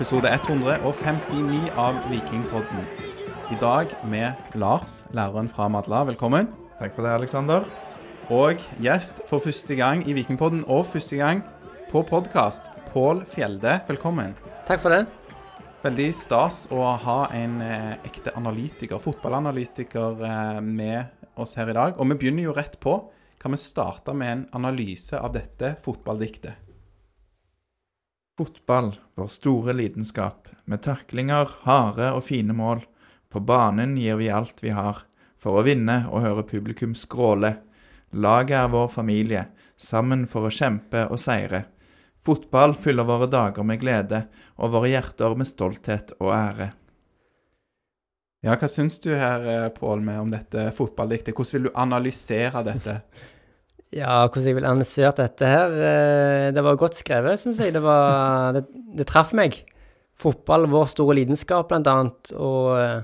episode 159 av Vikingpodden. I dag med Lars, læreren fra Madla. Velkommen. Takk for det, Aleksander. Og gjest for første gang i Vikingpodden, og første gang på podkast, Pål Fjelde. Velkommen. Takk for det. Veldig stas å ha en eh, ekte analytiker, fotballanalytiker, eh, med oss her i dag. Og vi begynner jo rett på. Kan vi starte med en analyse av dette fotballdiktet? Fotball, vår store lidenskap. Med taklinger, harde og fine mål. På banen gir vi alt vi har. For å vinne og høre publikum skråle. Laget er vår familie, sammen for å kjempe og seire. Fotball fyller våre dager med glede, og våre hjerter med stolthet og ære. Ja, hva syns du her, eh, Pål, med om dette fotballdiktet? Hvordan vil du analysere dette? Ja, hvordan jeg vil analysert dette her eh, Det var godt skrevet, syns jeg. Det, var, det, det traff meg. Fotball, vår store lidenskap, blant annet. Og eh,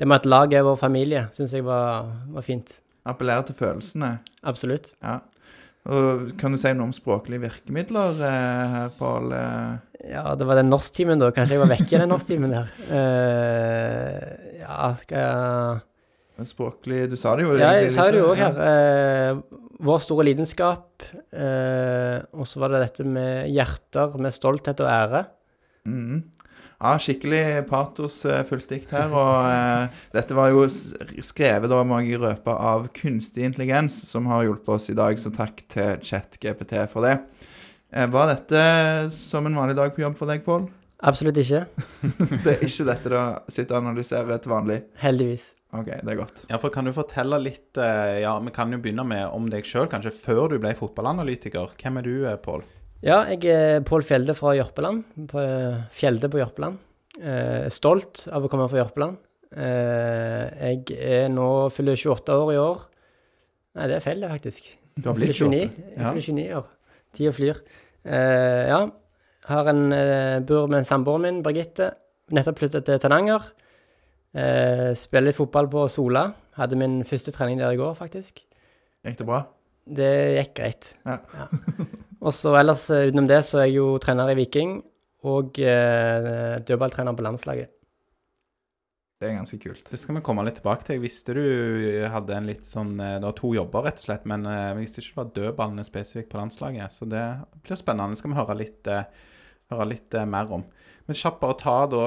det med at laget er vår familie, syns jeg var, var fint. Appellerer til følelsene. Absolutt. Ja. Og kan du si noe om språklige virkemidler eh, her, Pål? Ja, det var den norsktimen, da. Kanskje jeg var vekke i den norsktimen der. Uh, ja, skal jeg språklig Du sa det jo. Ja, jeg sa det jo òg her. Eh, vår store lidenskap. Eh, og så var det dette med hjerter, med stolthet og ære. Mm. Ja, skikkelig patosfullt dikt her. Og eh, dette var jo skrevet, da må jeg røpe, av kunstig intelligens, som har hjulpet oss i dag, så takk til ChatGPT for det. Eh, var dette som en vanlig dag på jobb for deg, Pål? Absolutt ikke. Det er ikke dette du sitter og analyserer til vanlig? Heldigvis. OK, det er godt. Ja, for Kan du fortelle litt eh, Ja, Vi kan jo begynne med om deg sjøl, kanskje før du ble fotballanalytiker. Hvem er du, eh, Pål? Ja, jeg er Pål Fjelde fra Jørpeland. På eh, Fjelde på Jørpeland. Eh, stolt av å komme fra Jørpeland. Eh, jeg er nå fyller 28 år i år. Nei, det er feil, det, faktisk. Du har blitt 28. Jeg fyller 29 år. Tida flyr. Eh, ja. Har en eh, bor med samboeren min, Birgitte. Nettopp flyttet til Tananger. Eh, spiller litt fotball på Sola. Hadde min første trening der i går, faktisk. Gikk det bra? Det gikk greit. Ja. Og så ellers eh, utenom det så er jeg jo trener i Viking og dødballtrener på landslaget. Det er ganske kult. Det skal vi komme litt tilbake til. Jeg visste du hadde en litt sånn Du har to jobber, rett og slett, men jeg visste ikke det var dødballene spesifikt på landslaget. Så det blir spennende. Skal vi høre litt, eh, høre litt eh, mer om. Men kjapt bare ta da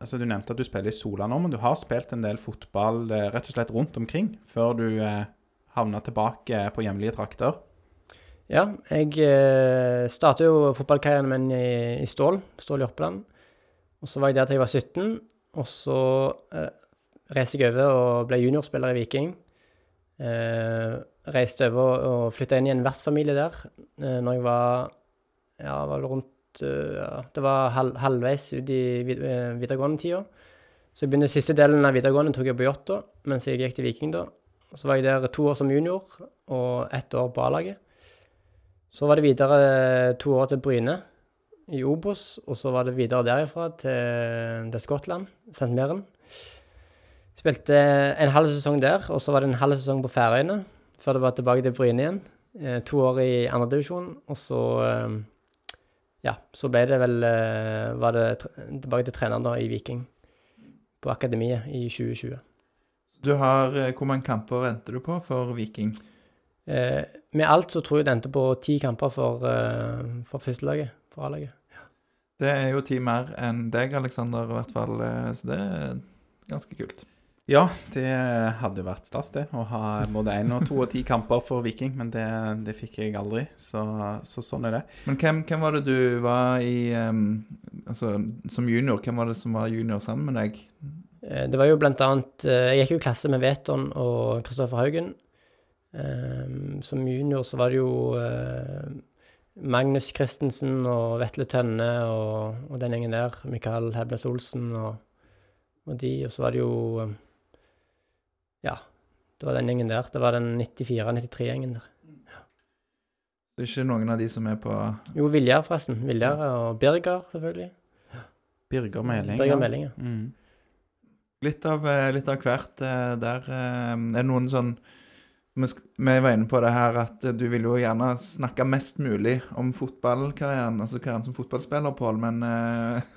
altså Du nevnte at du spiller i Sola nå, men du har spilt en del fotball eh, rett og slett rundt omkring før du eh, havna tilbake på hjemlige trakter. Ja, jeg eh, startet jo fotballkarrieren min i, i Stål, Stål i Oppland. Og så var jeg der til jeg var 17, og så eh, reiste jeg over og ble juniorspiller i Viking. Eh, reiste over og flytta inn i en vertsfamilie der eh, når jeg var ja, var rundt eh, ja, Det var halv, halvveis ut i vid, eh, videregående-tida. Så jeg begynte siste delen av videregående tok jeg på Jåttå mens jeg gikk til Viking da. Så var jeg der to år som junior og ett år på A-laget. Så var det videre to år til Bryne i Obos, og så var det videre derifra til, til Skottland, St. Meren. Spilte en halv sesong der, og så var det en halv sesong på Færøyene, før det var tilbake til Bryne igjen. Eh, to år i andredivisjon, og så eh, Ja, så ble det vel eh, Var det tilbake til treneren da i Viking, på akademiet i 2020. Du har, eh, Hvor mange kamper endte du på for Viking? Eh, med alt så tror jeg det endte på ti kamper for, eh, for førstelaget, for A-laget. Det er jo ti mer enn deg, Aleksander, i hvert fall. Så det er ganske kult. Ja, det hadde jo vært stas, det. Å ha både én og to og ti kamper for Viking. Men det, det fikk jeg aldri, så, så sånn er det. Men hvem, hvem var det du var i um, Altså, som junior, hvem var det som var junior sammen med deg? Eh, Det var jo blant annet eh, Jeg gikk jo i klasse med Veton og Kristoffer Haugen. Som junior så var det jo eh, Magnus Christensen og Vetle Tønne og, og den gjengen der. Mikael Hebnes Olsen og, og de. Og så var det jo Ja, det var den gjengen der. Det var den 94-93-gjengen der. Det er ikke noen av de som er på Jo, Viljar, forresten. Viljar og Birger, selvfølgelig. Birger Meling. Birger ja. Meling, ja. Mm. Litt av, eh, litt av hvert eh, der. eh, Er det noen sånn vi var inne på det her at du vil jo gjerne snakke mest mulig om fotballkarrieren, altså karrieren som fotballspiller, Pål, men,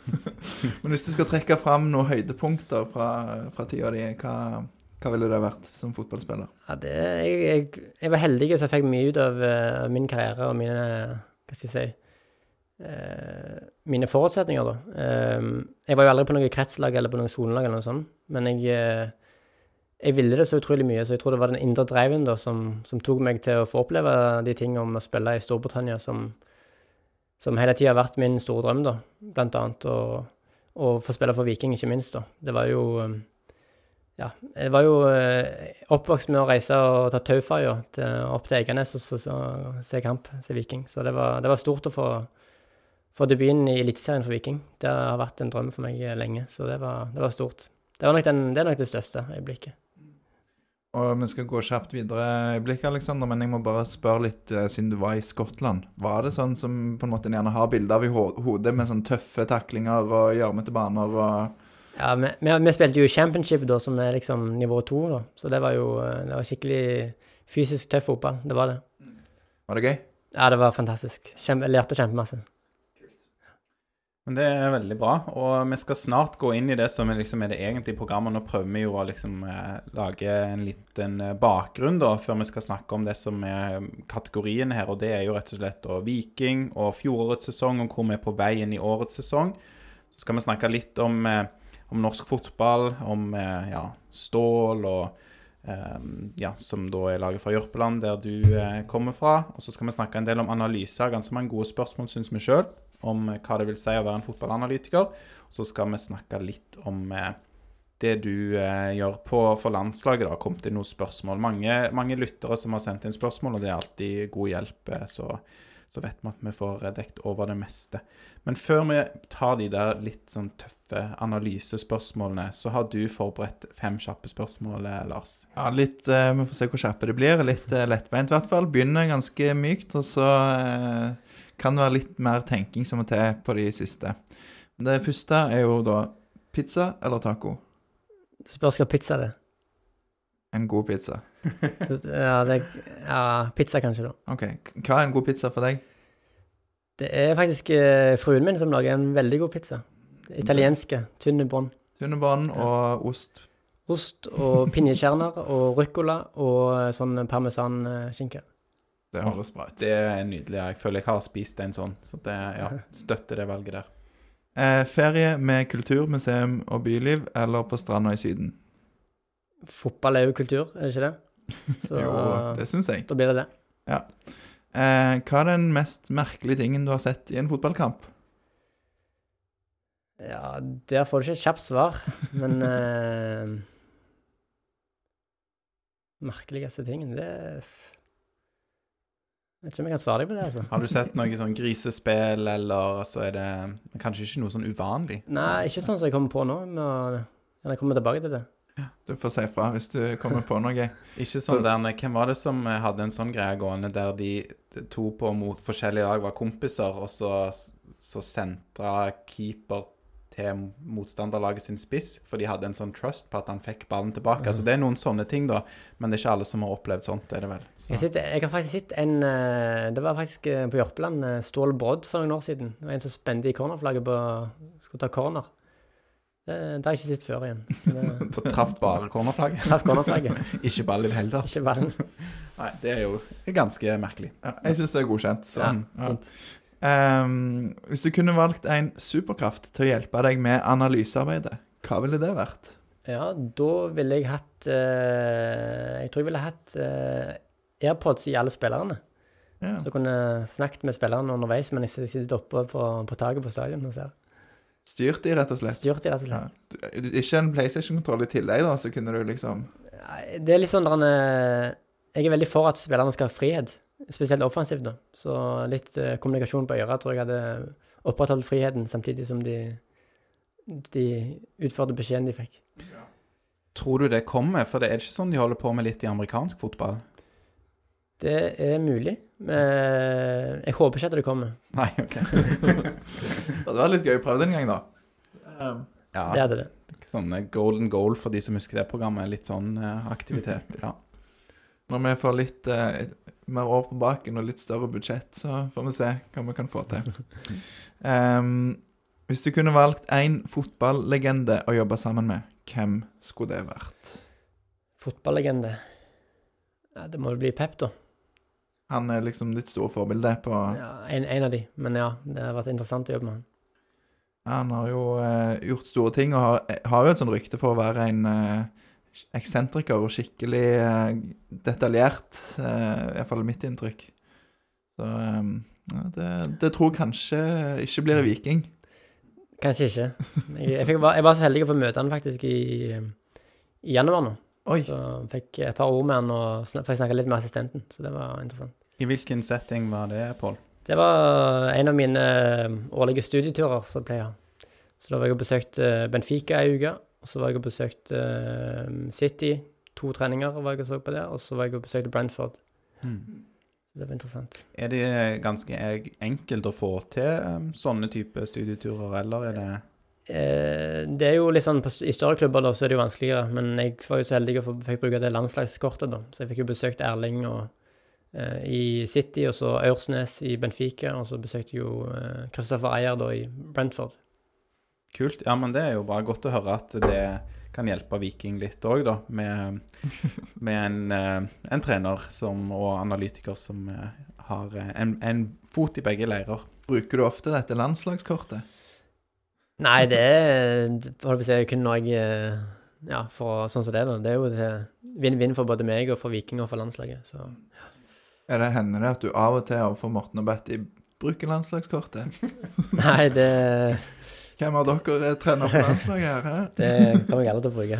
men hvis du skal trekke fram noen høydepunkter fra, fra tida di, hva, hva ville det vært som fotballspiller? Ja, det, jeg, jeg, jeg var heldig så jeg fikk mye ut av uh, min karriere og mine Hva skal jeg si uh, Mine forutsetninger, da. Uh, jeg var jo aldri på noe kretslag eller på noe sonelag eller noe sånt, men jeg eh, jeg ville det så utrolig mye, så jeg tror det var den indre driven da som, som tok meg til å få oppleve de tingene om å spille i Storbritannia som, som hele tida har vært min store drøm, da. Blant annet å, få spille for Viking, ikke minst, da. Det var jo eh, ja, jeg var jo eh, oppvokst med å reise og ta tauferja opp til Eiganes og så, så, se kamp, se Viking. Så det var, det var stort å få, få debuten i Eliteserien for Viking. Det har vært en drøm for meg lenge, så det var, det var stort. Det, var den, det er nok det største øyeblikket. Og vi skal gå kjapt videre øyeblikket, Alexander, men jeg må bare spørre litt, eh, siden du var i Skottland. Var det sånn som på en måte en gjerne har bilde av i hodet, med sånn tøffe taklinger og gjørmete baner og Ja, vi, vi, vi spilte jo championship, da, som er liksom nivå to, da. Så det var jo eh, det var skikkelig fysisk tøff fotball. Det var det. Var det gøy? Ja, det var fantastisk. Kjempe, jeg lærte kjempemasse. Men det er veldig bra, og vi skal snart gå inn i det som er, liksom, er det egentlige programmet. Nå prøver vi jo å liksom, eh, lage en liten eh, bakgrunn da, før vi skal snakke om det som er kategorien her, og det er jo rett og slett da, Viking og fjorårets sesong, og hvor vi er på vei inn i årets sesong. Så skal vi snakke litt om, eh, om norsk fotball, om eh, ja, Stål og eh, ja, som da er laget fra Jørpeland, der du eh, kommer fra. Og så skal vi snakke en del om analyser, ganske mange gode spørsmål, syns vi sjøl om eh, hva det vil si å være en fotballanalytiker. Så skal vi snakke litt om det du gjør på, for landslaget. Det har kommet inn noen spørsmål. Mange, mange lyttere som har sendt inn spørsmål, og det er alltid god hjelp. Så, så vet vi at vi får dekt over det meste. Men før vi tar de der litt sånn tøffe analysespørsmålene, så har du forberedt fem kjappe spørsmål, Lars. Ja, litt eh, Vi får se hvor kjappe det blir. Litt eh, lettbeint, i hvert fall. Begynner ganske mykt, og så eh, kan det være litt mer tenking som må til på de siste. Det første er jo da pizza eller taco. Det spørs hva pizza det er. En god pizza. Ja, det, ja, pizza kanskje, da. OK. Hva er en god pizza for deg? Det er faktisk eh, fruen min som lager en veldig god pizza. Italienske. Tynne bånd. Tynne bånd og ost. Ost og pinjekjerner og ruccola og eh, sånn parmesanskinke. Det høres bra ut. Det er nydelig. Jeg føler jeg har spist en sånn, så det, ja, støtter det valget der. Eh, ferie med kultur, museum og byliv, eller på stranda i Syden? Fotball er jo kultur, er det ikke det? Så Jo, det syns jeg. da blir det det. Eh, hva er den mest merkelige tingen du har sett i en fotballkamp? Ja, der får du ikke et kjapt svar, men eh, Merkeligste tingen, det Jeg vet ikke om jeg kan svare deg på det, altså. Har du sett noe sånn grisespill, eller så er det kanskje ikke noe sånn uvanlig? Nei, ikke sånn som jeg kommer på nå. men jeg kommer tilbake til det. Du får si fra hvis du kommer på noe. Ikke sånn der, Hvem var det som eh, hadde en sånn greie gående der de to på mot forskjellige lag var kompiser, og så, så sentra keeper til motstanderlaget sin spiss, for de hadde en sånn trust på at han fikk ballen tilbake. Altså Det er noen sånne ting, da, men det er ikke alle som har opplevd sånt, er det vel. Så. Jeg, sitter, jeg har faktisk sett en eh, Det var faktisk eh, på Jørpeland, Stål Brodd for noen år siden. Det var en som spente i cornerflagget på Skulle ta corner. Det, det har jeg ikke sett før igjen. Det, traff bare cornerflagget. traff cornerflagget, Ikke ballen i det hele tatt. ikke ballen. Nei, det er jo ganske merkelig. Ja, jeg syns det er godkjent. Så. Ja, Ja. fint. Ehm, hvis du kunne valgt en superkraft til å hjelpe deg med analysearbeidet, hva ville det vært? Ja, da ville jeg hatt uh, Jeg tror jeg ville hatt uh, AirPods i alle spillerne. Ja. Så jeg kunne snakket med spillerne underveis mens jeg sitter oppe på, på taket på stadion og ser. Styrt de, rett og slett? Styrt de, rett og Ja. slett. Du, ikke en PlayStation-kontroll i tillegg, da, så kunne du liksom Det er litt sånn der eh, Jeg er veldig for at spillerne skal ha frihet. spesielt offensivt, da. Så litt uh, kommunikasjon på øret tror jeg hadde opprettholdt friheten, samtidig som de, de utførte beskjeden de fikk. Tror du det kommer? For det er ikke sånn de holder på med litt i amerikansk fotball? Det er mulig. men Jeg håper ikke at det kommer. Nei, ok. Det var litt gøy å prøve det en gang, da. Um, Ja, Det hadde det. sånne golden goal for de som husker det programmet. Litt sånn uh, aktivitet. Ja. Når vi får litt uh, mer år på baken og litt større budsjett, så får vi se hva vi kan få til. Um, hvis du kunne valgt én fotballegende å jobbe sammen med, hvem skulle det vært? Fotballegende. Ja, det må vel bli Pep, da. Han er liksom ditt store forbilde på Ja, en, en av de. Men ja, det har vært interessant å jobbe med han. Han har jo eh, gjort store ting, og har, har jo et sånt rykte for å være en eh, eksentriker og skikkelig eh, detaljert. Eh, Iallfall mitt inntrykk. Så eh, ja, det, det tror jeg kanskje ikke blir Viking. Kanskje ikke. Jeg, jeg, fikk, var- jeg var så heldig å få møte han faktisk i, i januar nå. Oi. Så fikk et par ord med han og snak, fikk snakke litt med assistenten, så det var interessant. I hvilken setting var det, Pål? Det var en av mine eh, årlige studieturer som ble jeg. Så da var jeg og besøkte Benfica ei uke, og så var jeg og besøkte eh, City. To treninger var jeg og så på det. og så var jeg og besøkte Brentford. Mm. Det var interessant. Er det ganske enkelt å få til eh, sånne type studieturer, eller er det Eh, det er jo litt sånn I større klubber da, så er det jo vanskeligere, men jeg var jo så heldig å få, fikk bruke det landslagskortet, da. Så jeg fikk jo besøkt Erling og, eh, i City, og så Aursnes i Benfica, og så besøkte jo eh, Christopher Ayer da i Brentford. kult? Ja, men det er jo bare godt å høre at det kan hjelpe Viking litt òg, da. Med, med en, eh, en trener som, og analytiker som eh, har eh, en, en fot i begge leirer. Bruker du ofte dette landslagskortet? Nei, det er holdt på å si, kun når jeg eh, Ja, for sånn som det, da. Det er jo vinn-vinn for både meg og for Viking og for landslaget. Så Er det Hender det at du av og til overfor Morten og Betty bruker landslagskortet? nei, det, Hvem av dere er trener på landslaget her? Det kommer jeg aldri til å bruke.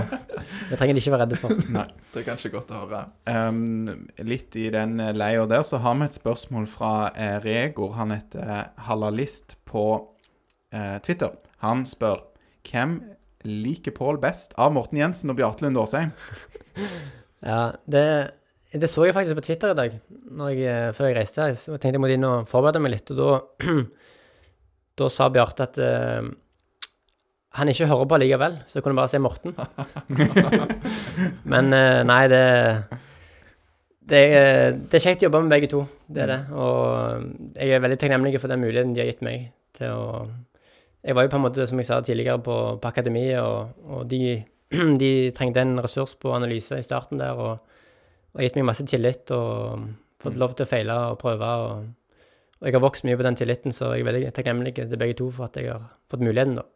Det trenger de ikke være redde for. Nei, Det er kanskje godt å høre. Um, litt i den eh, leia der så har vi et spørsmål fra eh, Regor. Han heter Hallalist Halalist på eh, Twitter. Han spør hvem liker Pål best av Morten Jensen og Bjarte Lund Aasheim? Ja, det, det så jeg faktisk på Twitter i dag, jeg, eh, før jeg reiste her. Jeg tenkte jeg måtte inn og forberede meg litt, og da, da sa Bjarte at uh, han ikke hører på likevel, så jeg kunne bare si Morten. Men uh, nei, det det det er kjekt å jobbe med begge to, det er det. Og jeg er veldig takknemlig for den muligheten de har gitt meg til å Jeg var jo på en måte, som jeg sa tidligere, på, på akademiet, og, og de, de trengte en ressurs på analyse i starten der, og, og gitt meg masse tillit og fått lov til å feile og prøve. Og, og jeg har vokst mye på den tilliten, så jeg er veldig takknemlig til begge to for at jeg har fått muligheten, da.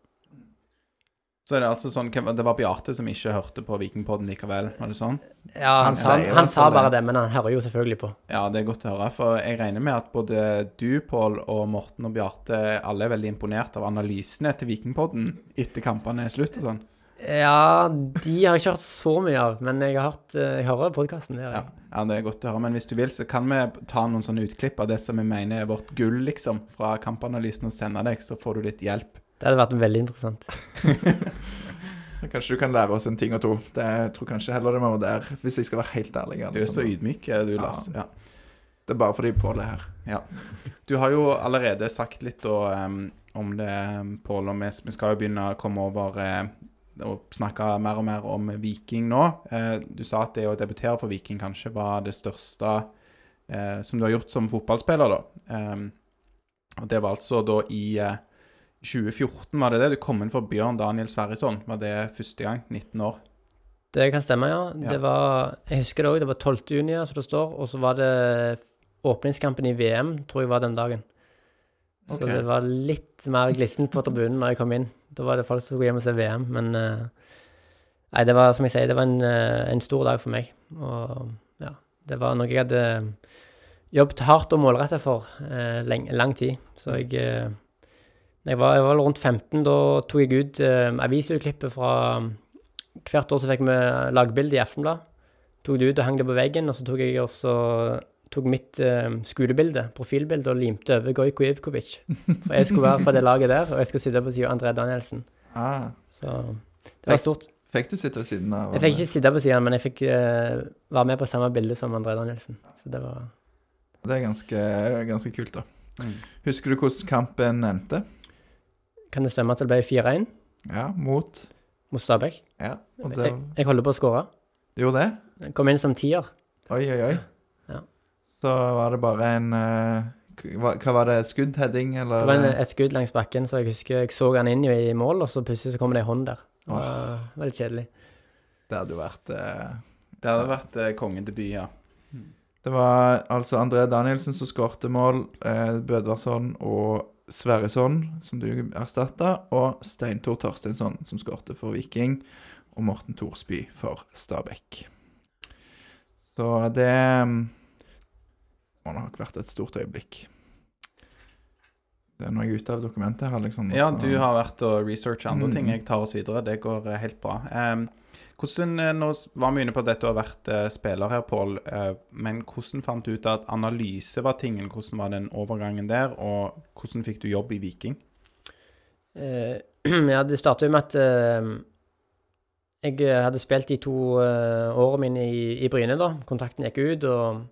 Så er det altså sånn Det var Bjarte som ikke hørte på Vikingpodden likevel, var det sånn? Ja, han, Han sa, han sa bare det. det, men han hører jo selvfølgelig på. Ja, det er godt å høre. For jeg regner med at både du, Pål, og Morten og Bjarte alle er veldig imponert av analysene til Vikingpodden etter kampene er slutt og sånn. Ja, de har jeg ikke hørt så mye av, men jeg har hørt eh, Jeg hører podkasten. Ja, ja, det er godt å høre. Men hvis du vil, så kan vi ta noen sånne utklipp av det som vi mener er vårt gull, liksom, fra kampanalysen og sende deg, så får du litt hjelp. Det hadde vært veldig interessant. Kanskje du kan lære oss en ting og to. Det, jeg tror kanskje heller det må være der, hvis jeg skal være helt ærlig. Du er så Alexander. ydmyk, er du, Lars. Ja. Det er bare fordi Pål er her. Du har jo allerede sagt litt og, um, om det, Pål, og vi, vi skal jo begynne å komme over eh, og snakke mer og mer om Viking nå. Eh, du sa at det å debutere for Viking kanskje var det største eh, som du har gjort som fotballspiller, da. Og det var altså da i eh, 2014, var det det? Du kom inn for Bjørn Daniel Sverrisson. Var det første gang? 19 år? Det kan stemme, ja. Ja. Det var Jeg husker det òg. Det var 12. juni, som det står. Og så var det åpningskampen i VM, tror jeg var den dagen. Så det var litt mer glissent på tribunen når jeg kom inn. Da var det folk som skulle hjem og se VM, men eh, Nei, det var som jeg sier, det var en, eh, en stor dag for meg. Og ja, det var noe jeg hadde jobbet hardt og målretta for eh, leng, lang tid. Så jeg eh, jeg var, jeg var rundt 15, da tok jeg ut eh, avisutklippet fra Hvert år så fikk vi lagbilde i Aftenblad. Tok det ut og hang det på veggen, og så tok jeg også tok mitt eh, skolebilde, profilbilde, og limte over Gojko Ivkovic. For jeg skulle være på det laget der, og jeg skulle sitte på siden av André Danielsen. Ah, Så det var stort. fikk du sitte ved siden av Jeg fikk ikke sitte på siden, men jeg fikk eh, være med på samme bilde som André Danielsen. Så det var Det er ganske, ganske kult, da. Mm. Husker du hvordan kampen endte? Kan det stemme at det ble 4-1 Ja, mot mot Stabæk? Ja, og det, Jeg, jeg holder på å skåre. Du gjorde det? Jeg Kom inn som tier. Oi, oi, oi. Så var det bare en eh, hva, hva var det? Skuddheading, eller? Det var en, et skudd langs bakken, så jeg husker jeg så han inn i, i mål, og så plutselig så kom det ei hånd der. Det var, litt kjedelig. Det hadde jo vært eh, Det hadde vært eh, kongedebut, ja. Det var altså André Danielsen som skårte mål, eh, Bødvarsson og Sverresson som du erstatta, og Steintor Torsteinsson som skårte for Viking, og Morten Thorsby for Stabæk. Så det mm, må nok vært et stort øyeblikk. Det er noe jeg er ute av dokumentet her, Alexander. Ja, du har vært og researcha andre Mm. ting. Jeg tar oss videre. Det går eh, helt bra. Hvordan, eh, Nå var vi inne på at dette har vært eh, spiller her, Pål. men hvordan fant du ut at analyse var tingen? Hvordan var den overgangen der? Og hvordan fikk du jobb i Viking? Eh, ja, det startet jo med at jeg hadde spilt de to årene mine i, i Bryne, da. Kontrakten gikk ut, og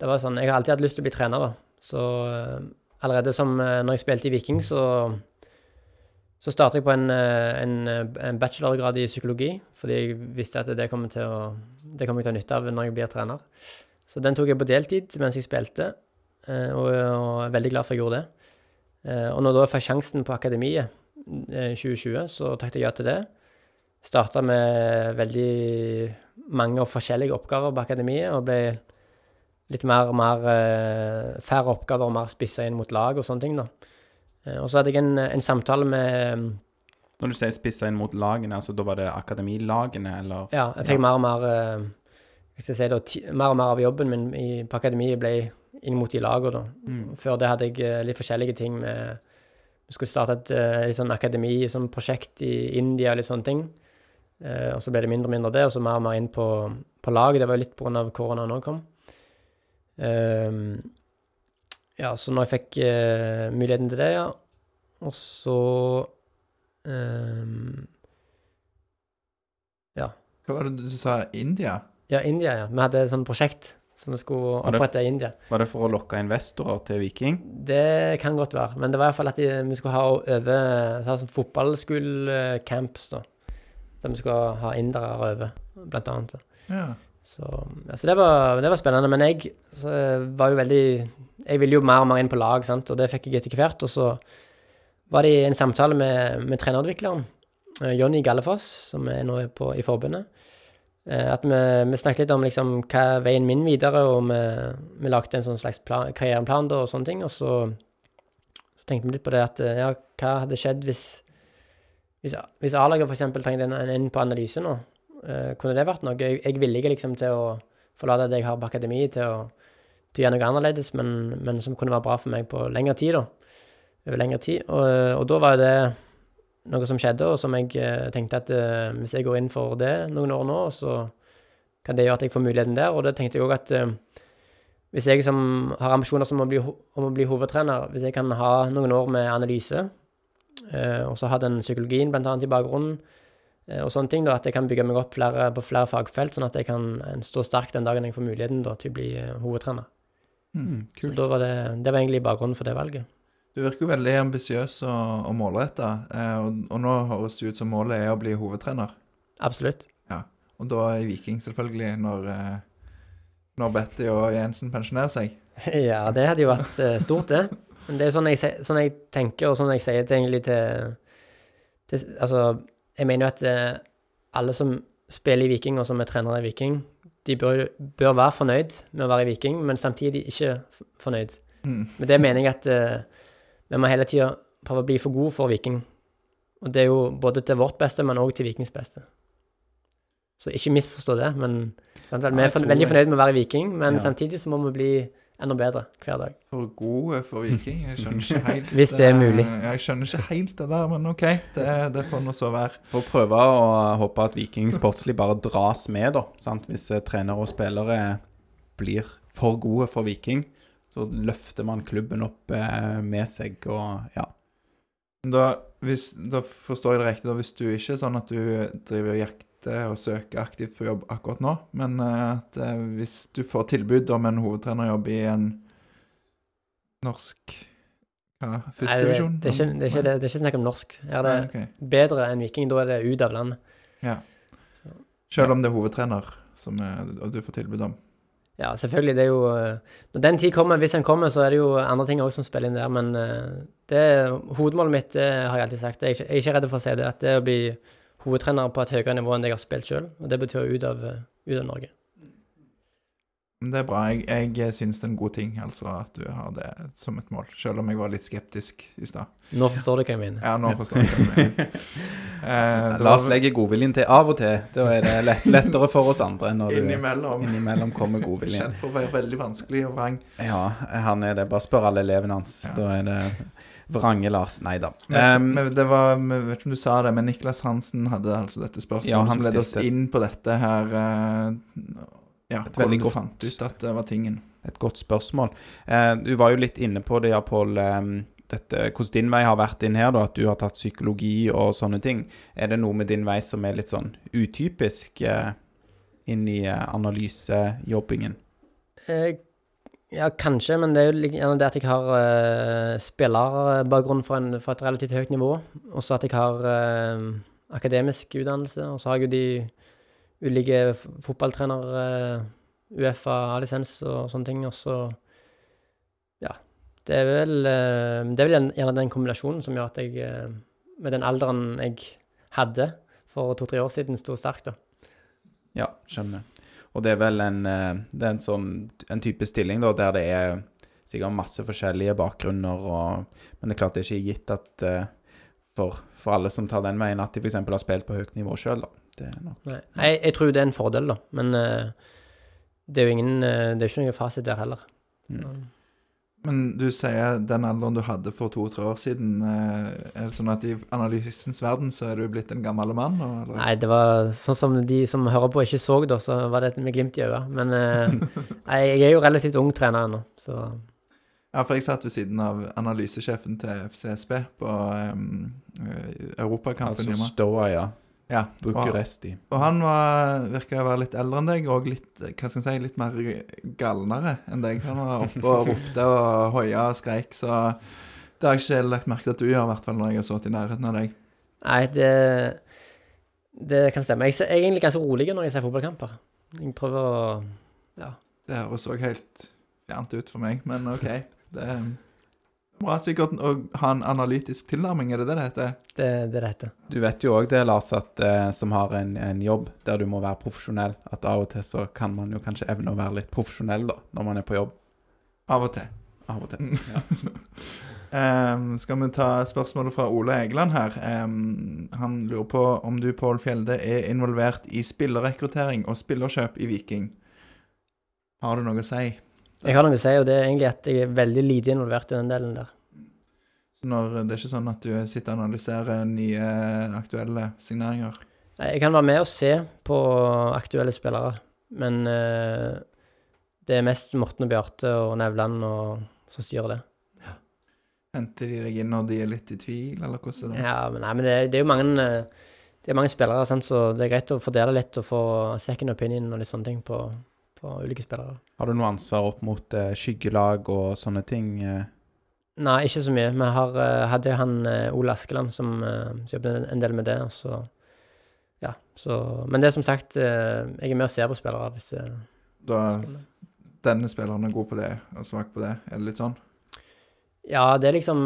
det var sånn Jeg har alltid hatt lyst til å bli trener, da. Så eh, allerede som eh, når jeg spilte i Viking, så så startet jeg på en, eh, en, en bachelorgrad i psykologi, fordi jeg visste at det kommer, til å, det kommer jeg til å nytte av når jeg blir trener. Så den tok jeg på deltid mens jeg spilte, og, og er veldig glad for at jeg gjorde det. Og når da jeg fikk sjansen på Akademiet i 2020, så takket jeg ja til det. Starta med veldig mange og forskjellige oppgaver på Akademiet, og ble litt mer og mer eh, færre oppgaver mer spissa inn mot lag og sånne ting, da. Eh, Og så hadde jeg en, en samtale med Når du sier spissa inn mot lagene, altså da var det akademilagene, eller? Ja, jeg fikk Ja. mer og mer eh, jeg si da, Mer og mer av jobben min i, på Akademiet ble inn mot de lagene, da. Mm. Før det hadde jeg eh, litt forskjellige ting med Vi skulle starte et eh, litt sånn akademi, sånn prosjekt i India og litt sånne ting. Eh, og så ble det mindre og mindre det, og så mer og mer inn på, på lag. Det var jo litt pga. korona nå kom. Ehm, ja, så når jeg fikk eh, muligheten til det, ja, og så Ja. Hva var det du sa? India? Ja, India, ja. Vi hadde et sånt prosjekt som vi skulle opprette i India. Var det for å lokke investorer til Viking? Det kan godt være, men det var i hvert fall at de, vi skulle ha over sånn fotballskolecamps, da. Der vi skulle ha indere over, blant annet. Ja. Så, altså det, var, det var spennende. Men jeg var jo veldig Jeg ville jo mer og mer inn på lag, sant, og det fikk jeg etter hvert. Og så var det i en samtale med, med trenerutvikleren, eh, Jonny Gallefoss, som er nå på, i forbundet. Eh, At vi, vi snakket litt om liksom, hva er veien min videre, og vi, vi lagde en sånn slags plan, karriereplan da, og sånne ting. Og så, så tenkte vi litt på det at eh, ja, hva hadde skjedd hvis hvis, hvis A-laget f.eks. trengte en, en, på analyse nå, kunne det vært noe? Jeg, jeg er villig liksom til å forlate det jeg har på akademi, til å, til å gjøre noe annerledes, men, men som kunne være bra for meg på lengre tid, da. Over lengre tid. Og, og da var jo det noe som skjedde, og som jeg eh, tenkte at eh, hvis jeg går inn for det noen år nå, så kan det gjøre at jeg får muligheten der. Og da tenkte jeg òg at eh, hvis jeg som har ambisjoner som å bli, om å bli hovedtrener, hvis jeg kan ha noen år med analyse, eh, og så ha den psykologien annet i bakgrunnen, eh, og sånne ting, da, at jeg kan bygge meg opp flere, på flere fagfelt, sånn at jeg kan eh, stå sterkt den dagen jeg får muligheten da, til å bli eh, hovedtrener. Mm, Så kult. var det, det var egentlig bakgrunnen for det valget. Du virker jo veldig ambisiøs og, og målretta, eh, og, og nå høres det ut som målet er å bli hovedtrener. Absolutt. Og da i Viking, selvfølgelig, når, eh, når Betty og Jensen pensjonerer seg. Ja, det hadde jo vært eh, stort, det. Men det er sånn jeg, sånn jeg tenker, og sånn jeg sier det egentlig til, til Altså, jeg mener jo at eh, alle som spiller i Viking, og som er trenere i Viking, de bør, bør være fornøyd med å være i Viking, men samtidig ikke fornøyd. Mm. Men det mener jeg at eh, vi må hele tida prøve å bli for gode for Viking. Og det er jo både til vårt beste, men òg til Vikings beste. Så ikke misforstå det, men sant, vi er for, veldig fornøyd med å være i Viking, men Ja. samtidig så må vi bli enda bedre hver dag. For gode for Viking. Jeg skjønner ikke helt Hvis det er mulig. Jeg skjønner ikke helt det der, men OK. Det, det får nå så være. Får prøve å håpe at Viking sportslig bare dras med, da. Sant? Hvis eh, trenere og spillere blir for gode for Viking, så løfter man klubben opp eh, med seg, og ja. Da, hvis, da forstår jeg det riktig, da, hvis du ikke er sånn at du driver og jakter og søke aktivt på jobb akkurat nå, men eh, at eh, hvis du får tilbud om en hovedtrenerjobb i en norsk ja, førstedivisjon? det, det, det, det er ikke snakk om norsk. Er det Nei, okay. bedre enn Viking. Da er det ut av landet. Ja. Selv om det er hovedtrener som er, og du får tilbud om. Ja, selvfølgelig. Det er jo eh, Når den tid kommer, hvis den kommer, så er det jo andre ting òg som spiller inn der. Men det hovedmålet mitt, det har jeg alltid sagt. Jeg er ikke, jeg er ikke redd for å si det. At det å bli hovedtrener på et høyere nivå enn det jeg har spilt sjøl. Og det betyr ut av, eh, ut av Norge. Det er bra. Jeg, jeg syns det er en god ting, altså, at du har det som et mål. Selv om jeg var litt skeptisk i stad. Nå forstår du hva jeg mener. Ja, nå forstår jeg hva du mener. Eh, det La oss var legge godviljen til av og til. Da er det lett, lettere for oss andre når du innimellom innimellom kommer godviljen. kjent for å være veldig vanskelig og vrang. Ja, han er det. Bare spør alle elevene hans. Ja. Da er det Vrange Lars. Nei da. Um, det var, jeg vet ikke om du sa det, men Niklas Hansen hadde altså dette spørsmålet Ja, han som leder oss inn på dette her eh, Ja, Et veldig godt- fant ut at det var tingen. Et godt spørsmål. Uh, du var jo litt inne på det, ja, Pål. Um, dette, hvordan din vei har vært inn her, da, at du har tatt psykologi og sånne ting. Er det noe med din vei som er litt sånn utypisk eh, inn i analysejobbingen? Eh, ja, kanskje, men det er jo gjerne det at jeg har uh, spillerbakgrunn fra, fra et relativt høyt nivå. Og så at jeg har uh, akademisk utdannelse. Og så har jeg jo de ulike fotballtrenere, fotballtrener... eh, Uefa-lisens og sånne ting. Og så Ja. Det er vel, uh, det er vel gjerne- den kombinasjonen som gjør at jeg, med den alderen jeg hadde for to-tre år siden, sto sterkt, da. Ja, skjønner. Og det er vel en, eh, er en sånn en type stilling da, der det er sikkert masse forskjellige bakgrunner, og, men det er klart det er ikke gitt at eh, for, for alle som tar den veien, at de f.eks. har spilt på høyt nivå sjøl, jeg, jeg tror det er en fordel, da. Men eh, det er jo ingen Det er ikke noen fasit der heller. mm. Men du sier den alderen du hadde for to-tre år siden. eh, Er det sånn at i analysens verden så er du blitt en gammel mann? Eller? Nei, det var sånn som de som hører på, ikke så, da, så var det med glimt i øyet. Men eh, nei, jeg er jo relativt ung trener ennå, så Ja, for jeg satt ved siden av analysesjefen til FCSB på um, Europakampen Altså hjemme. Stoa, ja. Ja, og, Bucuresti. og han var, virka å være litt eldre enn deg, og litt hva skal jeg si, litt mer galnere enn deg. Han var oppe og ropte og hoia og skreik, så det har jeg ikke lagt merke til at du gjør, i hvert fall når jeg har sittet i nærheten av deg. Nei, det Det kan stemme. Jeg, er egentlig ganske rolig når jeg ser fotballkamper. Jeg prøver å Det høres òg helt fjernt ut for meg, men OK. Det er bra sikkert å ha en analytisk tilnærming, er det det det heter? Det det, er det heter. Du vet jo òg det, Lars, at eh, som har en, en jobb der du må være profesjonell, at av og til så kan man jo kanskje evne å være litt profesjonell, da, når man er på jobb. Av og til. Av og til. Ehm, skal vi ta spørsmålet fra Ole Egeland her? Um, han lurer på om du, Pål Fjelde, er involvert i spillerrekruttering og spillerkjøp i Viking. Har du noe å si? Jeg har noe å si, og det er egentlig at jeg er veldig lite involvert i den delen der. Så når, det er ikke sånn at du sitter og analyserer nye aktuelle signeringer? Jeg kan være med og se på aktuelle spillere, men eh, det er mest Morten og Bjarte og Nevland og, som styrer det. Henter de deg inn når de er litt i tvil, eller hvordan er det? Ja, men, nei, men det, det er jo mange eh, Det er mange spillere, sant, så det er greit å fordele litt og få second opinion og litt sånne ting på, på ulike spillere. Har du noe ansvar opp mot eh, skyggelag og sånne ting? eh? Nei, ikke så mye. Vi har, eh, hadde han eh, Ole Askeland som, eh, som jobbet en- del med det, så Ja, så Men det er som sagt Jeg er med og ser på spillere hvis det Da denne spilleren er god på det og svak på det, er det litt sånn? Ja, det er liksom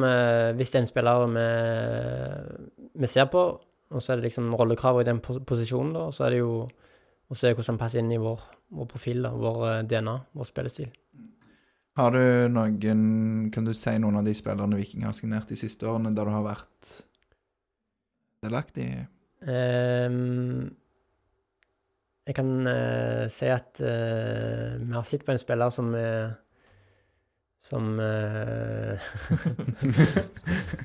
Hvis det er en spiller vi, vi ser på, og så er det liksom rollekrav i den pos- posisjonen, da, så er det jo å se hvordan han passer inn i vår, vår profil, da, vår eh, DNA, vår spillestil. Har du noen Kan du si noen av de spillerne Viking har signert de siste årene, der du har vært delaktig? Um, jeg kan uh, si at uh, vi har sett på en spiller som er som uh,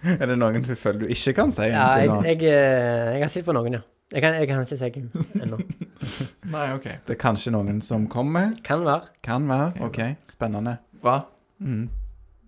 er det noen du føler du ikke kan si? Ja, jeg, jeg, jeg har sett på noen, ja. Jeg kan, jeg kan ikke si hvem ennå. Nei, OK. Det er kanskje noen som kommer. Kan være. Kan være. OK, spennende. Bra. Mm.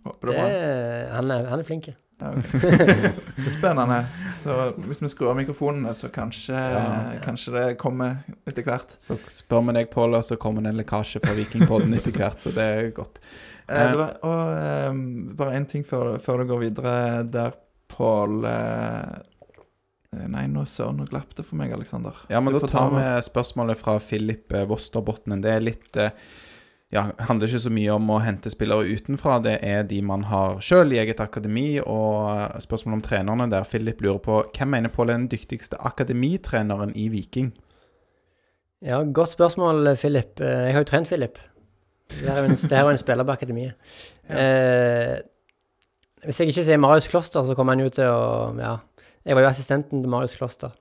Håper det Det, er bra. han, er, han er flink. Ja, ok. Spennende. Så hvis vi skrur av mikrofonene, så kanskje, Ja. kanskje det kommer etter hvert. Så spør vi deg, Pål, og så kommer det en lekkasje fra Vikingpodden etter hvert, så det er godt. Eh, det var, og eh, bare én ting før, før du går videre der, Pål. Eh, nei, nå søren, nå glapp det for meg, Aleksander. Ja, men Du da tar vi spørsmålet fra Philip Wosterbotnen. Vosterbotnen. Det er litt eh, Ja, handler ikke så mye om å hente spillere utenfra. Det er de man har sjøl i eget akademi. Og spørsmålet om trenerne der Philip lurer på hvem mener Pål er den dyktigste akademitreneren i Viking? Ja, godt spørsmål, Philip. Eh, Jeg har jo trent Philip. Det her er jo en, er jo en spiller på akademiet. Eh, hvis jeg ikke sier Marius Kloster, så kommer han jo til å Ja. Jeg var jo assistenten til Marius Kloster.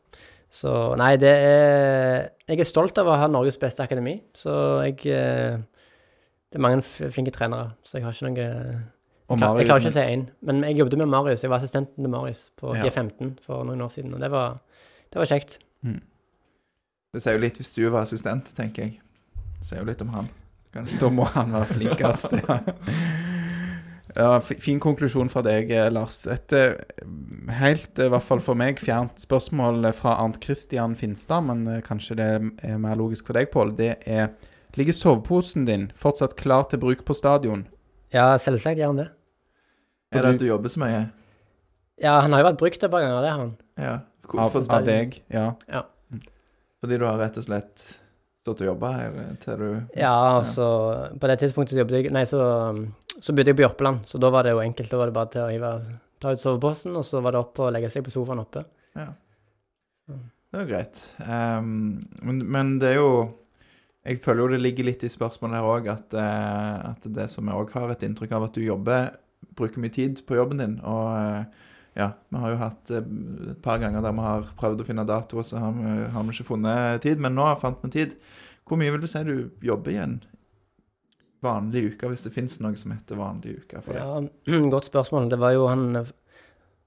Så nei, det er Jeg er stolt av å ha Norges beste akademi, så jeg eh, Det er mange flinke trenere, så jeg har ikke noe jeg, klar, jeg klarer ikke å si én. Men jeg jobbet med Marius. Jeg var assistenten til Marius på Ja. G15 for noen år siden, og det var, det var kjekt. Det sier jo litt hvis du var assistent, tenker jeg. Det sier jo litt om han. Da må han være flinkest. Ja. Ja, fin konklusjon fra deg, eh, Lars. Et eh, helt, eh, i hvert fall for meg, fjernt spørsmål fra Arnt Christian Finstad, men kanskje det er mer logisk for deg, Pål. Det er Ligger soveposen din fortsatt klar til bruk på stadion? Ja, selvsagt gjør han det. Er det at du jobber så mye? Ja, han har jo vært brukt et par ganger, det han. Ja. Av, Hvorfor? av deg? Ja. Fordi du har rett og slett stått og jobba til du Ja, altså På det tidspunktet så jobbet jeg Nei, så, så bodde jeg på Jørpeland, så da var det jo enkelt. Da var det bare til å hive, ta ut soveposten, og så var det opp og legge seg på sofaen oppe. Ja. Det er jo greit. Um, men, men det er jo Jeg føler jo det ligger litt i spørsmålet her òg, at, uh, at det som jeg òg har et inntrykk av, at du jobber Bruker mye tid på jobben din. Og uh, ja, vi har jo hatt eh, et par ganger der vi har prøvd å finne dato, og så har vi, har vi ikke funnet tid. Men nå fant vi tid. Hvor mye vil du si du jobber i en vanlig uke, hvis det fins noe som heter vanlig uke for det. Ja, Godt spørsmål. Det var jo han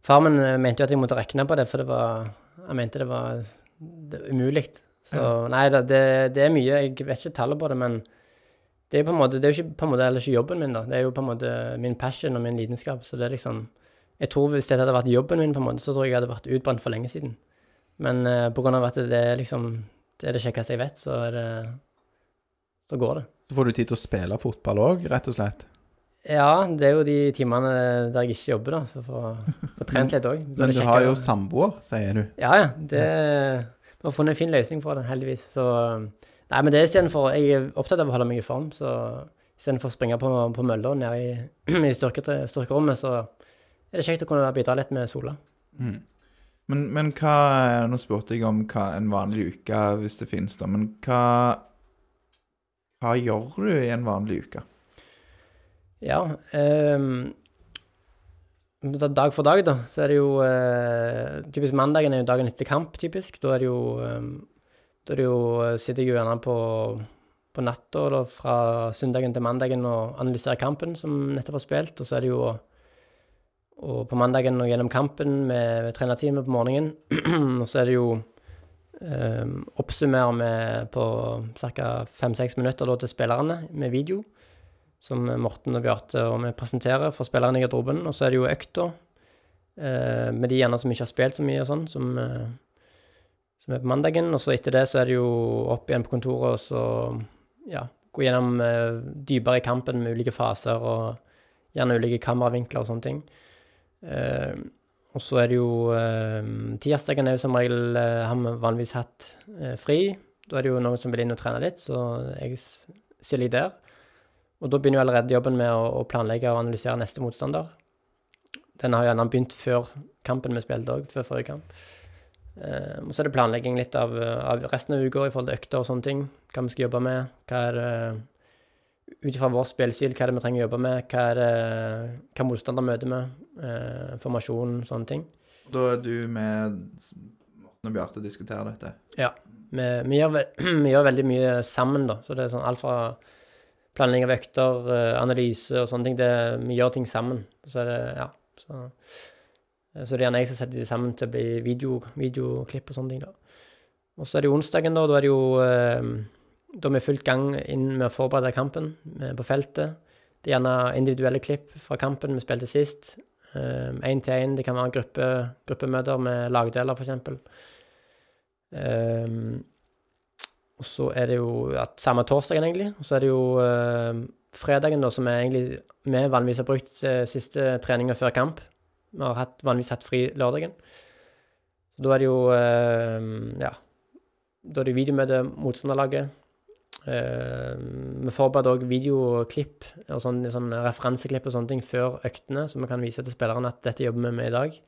Far min mente jo at jeg måtte regne på det, for det var Han mente det var det var umulig. Så nei da, det, det er mye. Jeg vet ikke tallet på det, men det er jo på en måte, det er jo ikke på en måte heller ikke jobben min, da. Det er jo på en måte min passion og min lidenskap. Så det er liksom Jeg tror hvis det hadde vært jobben min, på en måte, så tror jeg jeg hadde vært utbrent for lenge siden. Men uh, på grunn av at det er liksom Det er det kjekkeste jeg vet, så er det Så går det. Så får du tid til å spille fotball òg, rett og slett. Ja, det er jo de timene der jeg ikke jobber, da, så får får trent litt òg. Men du har jo samboer, sier du. Ja, ja. Det Vi har funnet en fin løsning for det, heldigvis. Så Nei, men det er istedenfor Jeg er opptatt av å holde meg i form, så istedenfor å springe på, på mølla nede i, i styrke, styrkerommet, så er det kjekt å kunne bidra litt med sola. Mm. Men, men hva Nå spurte jeg om hva en vanlig uke, hvis det finnes, da. Men hva Hva gjør du i en vanlig uke? Ja. um, dag for dag, da, så er det jo uh, Typisk mandagen er jo dagen etter kamp, typisk. Da er det jo um, Da er det jo, eh, sitter jeg jo gjerne på, på natta fra søndagen til mandagen og analyserer kampen som nettopp har spilt. Og så er det jo og på mandagen og gjennom kampen med, med trenerteamet på morgenen. og så er det jo um, vi med på ca. fem-seks minutter til spillerne med video som Morten og Bjarte og vi presenterer for spillerne i garderoben. Og så er det jo økta eh, med de gjerne som ikke har spilt så mye og sånn, som, eh, som er på mandagen. Og så etter det så er det jo opp igjen på kontoret og så ja, gå gjennom eh, dypere i kampen med ulike faser og gjerne ulike kameravinkler og sånne ting. Og så er det jo eh, Tirsdagen er jo som regel eh, har vi vanligvis hatt eh, fri. Da er det jo noen som vil inn og trene litt, så jeg stiller jeg der. Og da begynner jo allerede jobben med å, planlegge og analysere neste motstander. Den har gjerne begynt før kampen vi spilte òg, før forrige kamp. Eh, og så er det planlegging litt av, av resten av uka i forhold til økter og sånne ting. Hva vi skal jobbe med. Hva er det Ut ifra vår spillestil, hva er det vi trenger å jobbe med? Hva er det hva motstander møter med? Eh, formasjon, sånne ting. Da er du med Morten og Bjarte og diskuterer dette. Vi, vi, gjør, vi gjør veldig mye sammen, da. Så det er sånn alt fra planlegging av økter, eh, analyse og sånne ting. Det, vi gjør ting sammen. Så er det Ja. Så, så det er gjerne jeg som setter de sammen til å bli video, videoklipp og sånne ting, da. Og så er det onsdagen, da. Da er det jo eh, Da vi er fullt gang inn med å forberede kampen eh, på feltet. Det er gjerne individuelle klipp fra kampen vi spilte sist. Én til én. Det kan være gruppe, gruppemøter med lagdeler, f.eks. Um, og så er det jo ja, samme torsdagen, egentlig. Og så er det jo uh, fredagen, da, som er egentlig vi vanligvis har brukt siste treninga før kamp. Vi har hatt, vanligvis hatt fri lørdagen. Da er det jo uh, Ja. Da er det videomøte motstanderlaget. Uh, vi forbereder òg videoklipp og sånn, sånn referanseklipp og sånne ting før øktene, så vi kan vise til spillerne at dette jobber vi med i dag.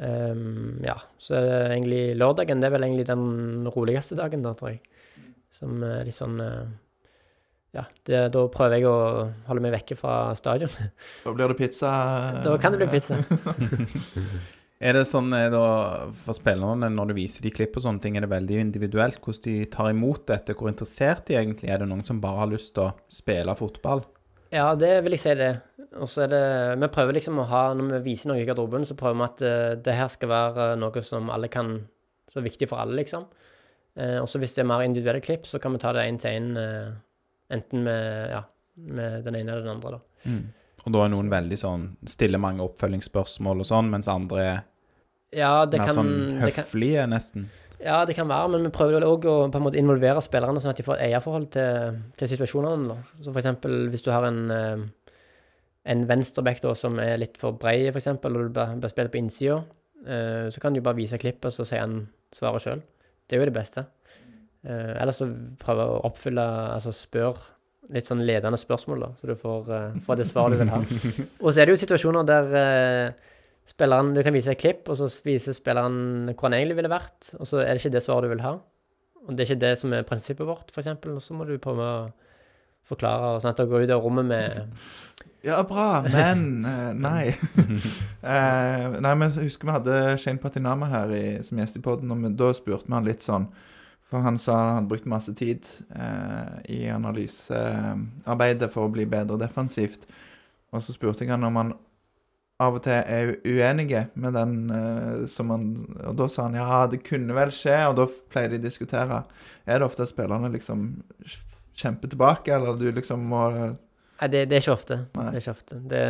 Um, ja, så er det egentlig lørdagen. Det er vel egentlig den roligste dagen, da, tror jeg. Som er litt sånn uh, Ja, det, da prøver jeg å holde meg vekke fra stadion. Da blir det pizza. da kan det bli pizza. Er det sånn eh, da, for spillerne, når du viser de klipp og sånne ting, er det veldig individuelt hvordan de tar imot dette? Hvor interessert de egentlig er? det noen som bare har lyst til å spille fotball? Ja, det vil jeg si det. Og så er det Vi prøver liksom å ha Når vi viser noe i garderoben, så prøver vi at uh, det her skal være noe som alle kan Så er viktig for alle, liksom. Uh, og så hvis det er mer individuelle klipp, så kan vi ta det én til én, uh, enten med, ja, med den ene eller den andre, da. Mm. Og da er noen veldig sånn stiller mange oppfølgingsspørsmål og sånn, mens andre er ja, det mer kan, sånn det kan høflige, nesten. Ja, det kan være, men vi prøver òg å på en måte involvere spillerne, sånn at de får et eierforhold til, til situasjonene. Da. Så for eksempel hvis du har en, eh, en venstreback som er litt for brei, for eksempel, og du bør, bør spille på innsida, eh, så kan du bare vise klippet, så sier han svaret sjøl. Det er jo det beste. Eh, Eller så prøve å oppfylle Altså spør litt sånn ledende spørsmål, da, så du får, uh, får det svaret du vil ha. Og så er det jo situasjoner der uh, spilleren Du kan vise et klipp, og så viser spilleren hvor han egentlig ville vært, og så er det ikke det svaret du vil ha. Og det er ikke det som er prinsippet vårt, f.eks., og så må du prøve å forklare, og sånn at du går ut av rommet med Ja, bra, men uh, Nei. uh, nei, men jeg husker vi hadde Shane Patinama her i, som gjest i poden, og da spurte vi han litt sånn For han sa han hadde brukt masse tid eh, i analysearbeidet for å bli bedre defensivt. Og så spurte jeg han om han av og til er uenige med den eh, som han Og da sa han ja, det kunne vel skje, og da pleier de å diskutere. Er det ofte at spillerne liksom kjemper tilbake, eller du liksom må Nei, det, det er ikke ofte. Det er ikke ofte. Det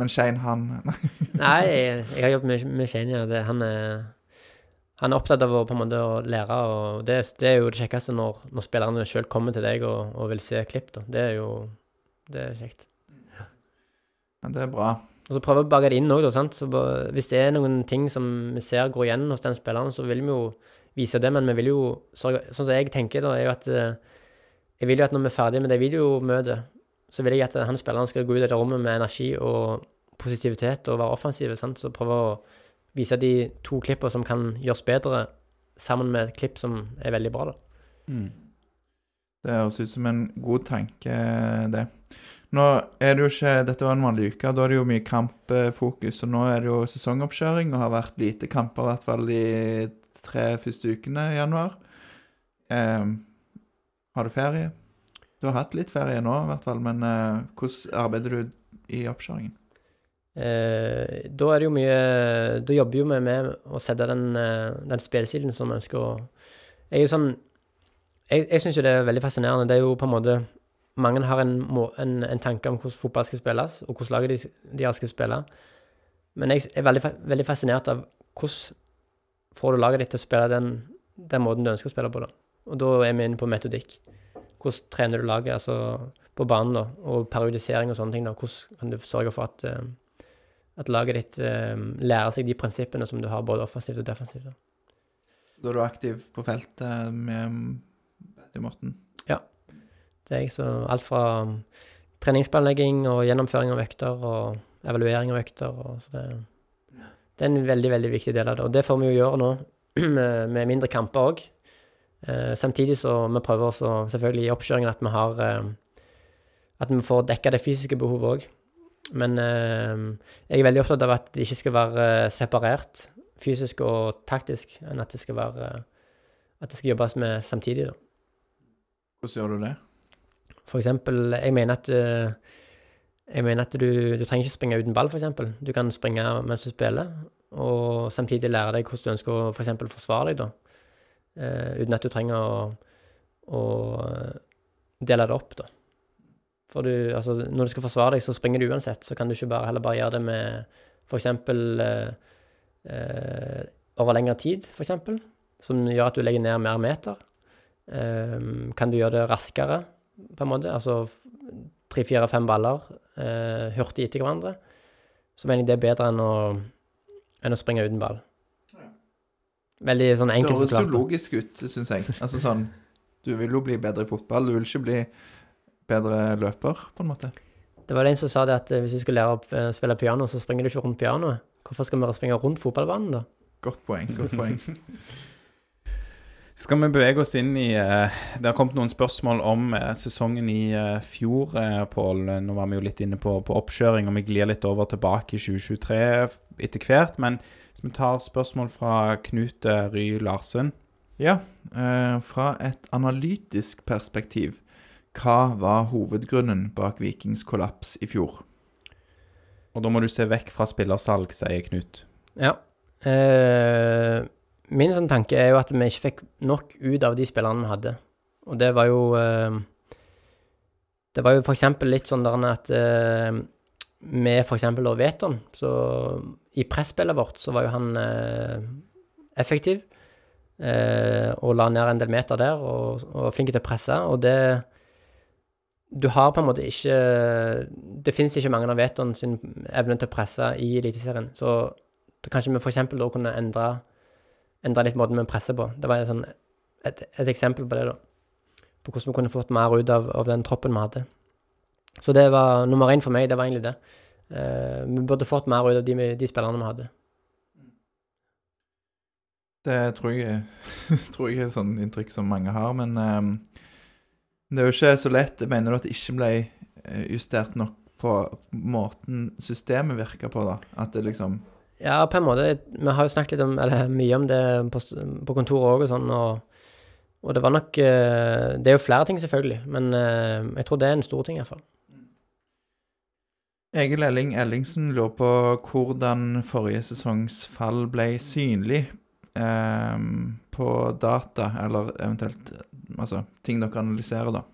Men Shane, han Nei, jeg, jeg har jobbet med, med Shane, ja. Det, han, er, han er opptatt av å måte å lære, og det, det er jo det kjekkeste når, når spillerne sjøl kommer til deg og, og vil se klipp, da. Det er jo det er kjekt. Men det er bra. Og så prøve å bake det inn òg, hvis det er noen ting som vi ser går igjen hos den spilleren, så vil vi jo vise det, men vi vil jo sørge Sånn som jeg tenker, da, er jo at eh, Jeg vil jo at når vi er ferdig med det videomøtet, så vil jeg at han spilleren skal gå ut av det rommet med energi og positivitet og være offensive, sant? Så prøve å vise de to klippene som kan gjøres bedre, sammen med et klipp som er veldig bra, da. Mm. Det høres ut som en god tanke, det. Nå er det jo ikke Dette var en vanlig uke, da er det jo mye kampfokus. Og nå er det jo sesongoppkjøring og har vært lite kamper, i hvert fall de tre første ukene i januar. Eh, har du ferie? Du har hatt litt ferie nå, i hvert fall, men eh, hvordan arbeider du i oppkjøringen? Eh, da er det jo mye Da jobber jo vi med å sette den, eh, den spillestilen som ønsker å Jeg er jo sånn Jeg, jeg syns jo det er veldig fascinerende. Det er jo på en måte Mange har en, en, en tanke om hvordan fotball skal spilles, og hvordan laget de, de skal spille. Men jeg er veldig, veldig fascinert av hvordan får du laget ditt til å spille den, den måten du ønsker å spille på, da. Og da er vi inne på metodikk. Hvordan trener du laget altså på banen, da, og periodisering og sånne ting. da. Hvordan kan du sørge for at, eh, at laget ditt eh, lærer seg de prinsippene som du har både offensivt og defensivt? da. Er du aktiv på feltet med Betty Morten? Det er jeg, så alt fra um, treningsplanlegging og gjennomføring av økter og evaluering av økter. Og så det, det er en veldig, veldig viktig del av det. Og det får vi jo gjøre nå med, med mindre kamper òg. Eh, samtidig så vi prøver også selvfølgelig i oppkjøringen at vi har eh, At vi får dekka det fysiske behovet òg. Men eh, jeg er veldig opptatt av at det ikke skal være eh, separert, fysisk og taktisk, enn at det skal være eh, At det skal jobbes med samtidig, da. Hvordan gjør du det? For eksempel, jeg mener at Jeg mener at du, du trenger ikke springe uten ball, for eksempel. Du kan springe mens du spiller, og samtidig lære deg hvordan du ønsker å for eksempel forsvare deg, da. Uh, uten at du trenger å, å dele det opp, da. For du, altså, når du skal forsvare deg, så springer du uansett. Så kan du ikke bare, heller bare gjøre det med f.eks. Eh, eh, over lengre tid, f.eks., som gjør at du legger ned mer meter. Eh, kan du gjøre det raskere, på en måte? Altså tre, fire, fem baller eh, hurtig etter hverandre. Så mener jeg det er bedre enn å, enn å springe uten ball. Veldig sånn Det enkelt høres jo forklart. da. logisk ut, syns jeg. Altså sånn Du vil jo bli bedre i fotball, du vil ikke bli bedre løper, på en måte. Det var det en som sa det at eh, hvis du skal lære å eh, spille piano, så springer du ikke rundt pianoet. Hvorfor skal vi springe rundt fotballbanen, da? Godt poeng. godt poeng. Skal vi bevege oss inn i eh, Det har kommet noen spørsmål om sesongen i fjor, Pål. Nå var vi jo litt inne på, på oppkjøring, og vi glir litt over tilbake i 2023 etter hvert. Men hvis vi tar spørsmål fra Knut Ry Larsen Ja, eh, fra et analytisk perspektiv, hva var hovedgrunnen bak Vikings kollaps i fjor? Og da må du se vekk fra spillersalg, sier Knut. Ja. Eh, min sånn tanke er jo at vi ikke fikk nok ut av de spillerne vi hadde. Og det var jo eh, Det var jo for eksempel litt sånn der at eh, med for eksempel da Veton, så i presspillet vårt så var jo han eh, effektiv. Eh, og la ned en del meter der, og, og flink til å presse. Og det Du har på en måte ikke Det finnes ikke mange av Veton sin evne til å presse i Eliteserien. Så da kanskje vi eksempel da kunne endre, endre litt måten vi presser på. Det var et, sånn, et, et eksempel på det, da. På hvordan vi kunne fått mer ut av, av den troppen vi hadde. Så det var nummer én for meg, det var egentlig det. Uh, vi burde fått mer ut av de, de spillerne vi hadde. Det tror jeg, tror jeg er et sånt inntrykk som mange har, men ehm, det er jo ikke så lett. Mener du at det ikke ble eh, justert nok på måten systemet virker på, da? At det liksom Ja, på en måte. Vi har jo snakket litt om, eller mye om det på, på kontoret òg og sånn, og, og det var nok eh, Det er jo flere ting, selvfølgelig, men eh, jeg tror det er en stor ting, iallfall. Egil Elling Ellingsen lurer på hvordan forrige sesongs fall ble synlig eh, på data, eller eventuelt altså, ting dere analyserer, da.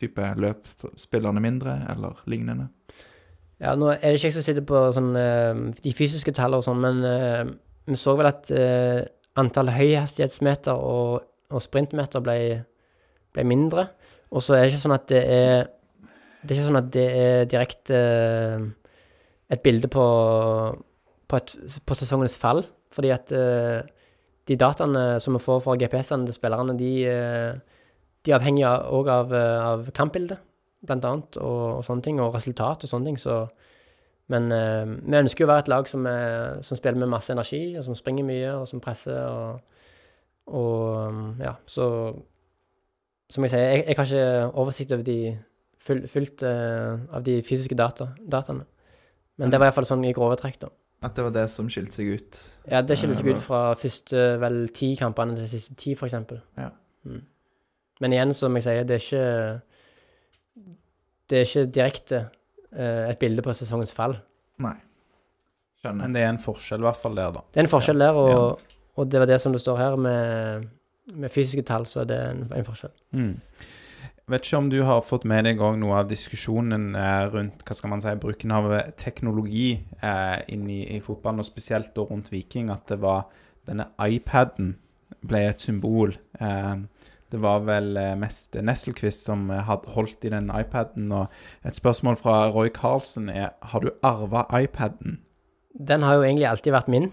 Type løp spillerne mindre, eller lignende. Ja, nå er det ikke jeg som sitter på sånn, eh, de fysiske tallene og sånn, men uh, vi så vel at uh, antall høyhastighetsmeter og, og sprintmeter ble, ble mindre. Og så er det ikke sånn at det er Det er ikke sånn at det er direkte uh, et bilde på, på, et, på sesongens fall, fordi at eh, de dataene som vi får fra GPS-ene til spillerne, de, eh, de er òg av, eh, av kampbildet blant annet, og, og sånne ting, og resultat og sånne ting, så Men eh, vi ønsker jo å være et lag som, er, som spiller med masse energi, og som springer mye, og som presser, og, og um, ja, så Som jeg sier, jeg, jeg har ikke oversikt over de full, fullt av de fysiske data, dataene. Men det var iallfall sånn i grove trekk, da. At det var det som skilte seg ut. Ja, det skilte seg ut fra første vel ti kampene til siste ti, for eksempel. Ja. Mm. Men igjen, som jeg sier, det er ikke Det er ikke direkte eh, et bilde på sesongens fall. Nei. Skjønner. Men det er en forskjell i hvert fall der, da. Det er en forskjell der, og, og det var det som det står her, med, med fysiske tall, så er det en, en forskjell. Mm. Vet ikke om du har fått med deg også noe av diskusjonen eh, rundt hva skal man si, bruken av teknologi eh, inn i, i fotballen, og spesielt da rundt Viking, at det var denne iPaden ble et symbol. Eh, det var vel eh, mest Nesselquist som eh, hadde holdt i den iPaden, og et spørsmål fra Roy Carlsen er har du arva iPaden? Den har jo egentlig alltid vært min.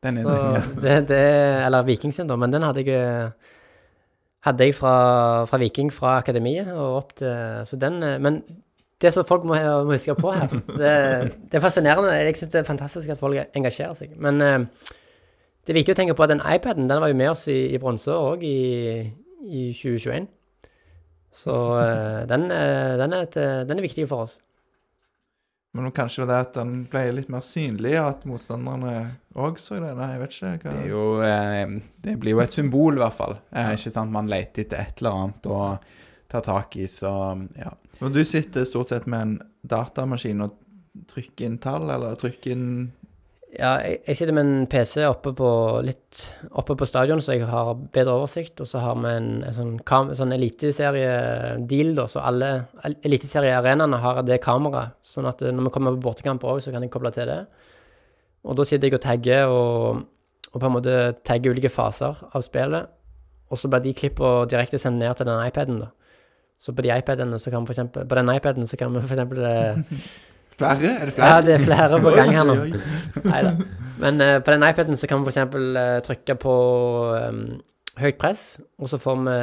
Den er Så den, ja. det, det, eller Viking sin, da, men den hadde jeg eh, hadde jeg fra, fra Viking, fra akademiet og opp til Så den eh, Men det som folk må, må huske på her, det, det er fascinerende. Jeg syns det er fantastisk at folk engasjerer seg. Men eh, det er viktig å tenke på at den iPaden den var jo med oss i, i bronse òg i, i 2021. Så eh, den, den, er et, den er viktig for oss. Men kanskje det at den ble litt mer synlig, at motstanderne òg så det? Nei, jeg vet ikke. hva... Det, jo, eh, det blir jo et symbol, i hvert fall. Eh, ikke sant? Man leter etter et eller annet å ta tak i, så ja. Men du sitter stort sett med en datamaskin og trykker inn tall, eller trykker inn Ja, jeg, sitter med en PC oppe på, litt oppe på stadion, så jeg har bedre oversikt. Og så har vi en, en sånn, kam- sånn eliteseriedeal, da, så alle el- eliteseriearenaene har det kameraet. Sånn at eh, når vi kommer på bortekamper òg, så kan jeg koble til det. Og da sitter jeg og tagger og, og på en måte tagger ulike faser av spillet. Og så blir de klippene direkte sendt ned til den iPaden, da. Så på de iPadene så kan vi for eksempel På den iPaden så kan vi for eksempel eh, Flere? Er det flere? Ja, det er flere på gang her nå. Neida. Men uh, på den iPaden så kan vi f.eks. Uh, trykke på um, høyt press, og så får vi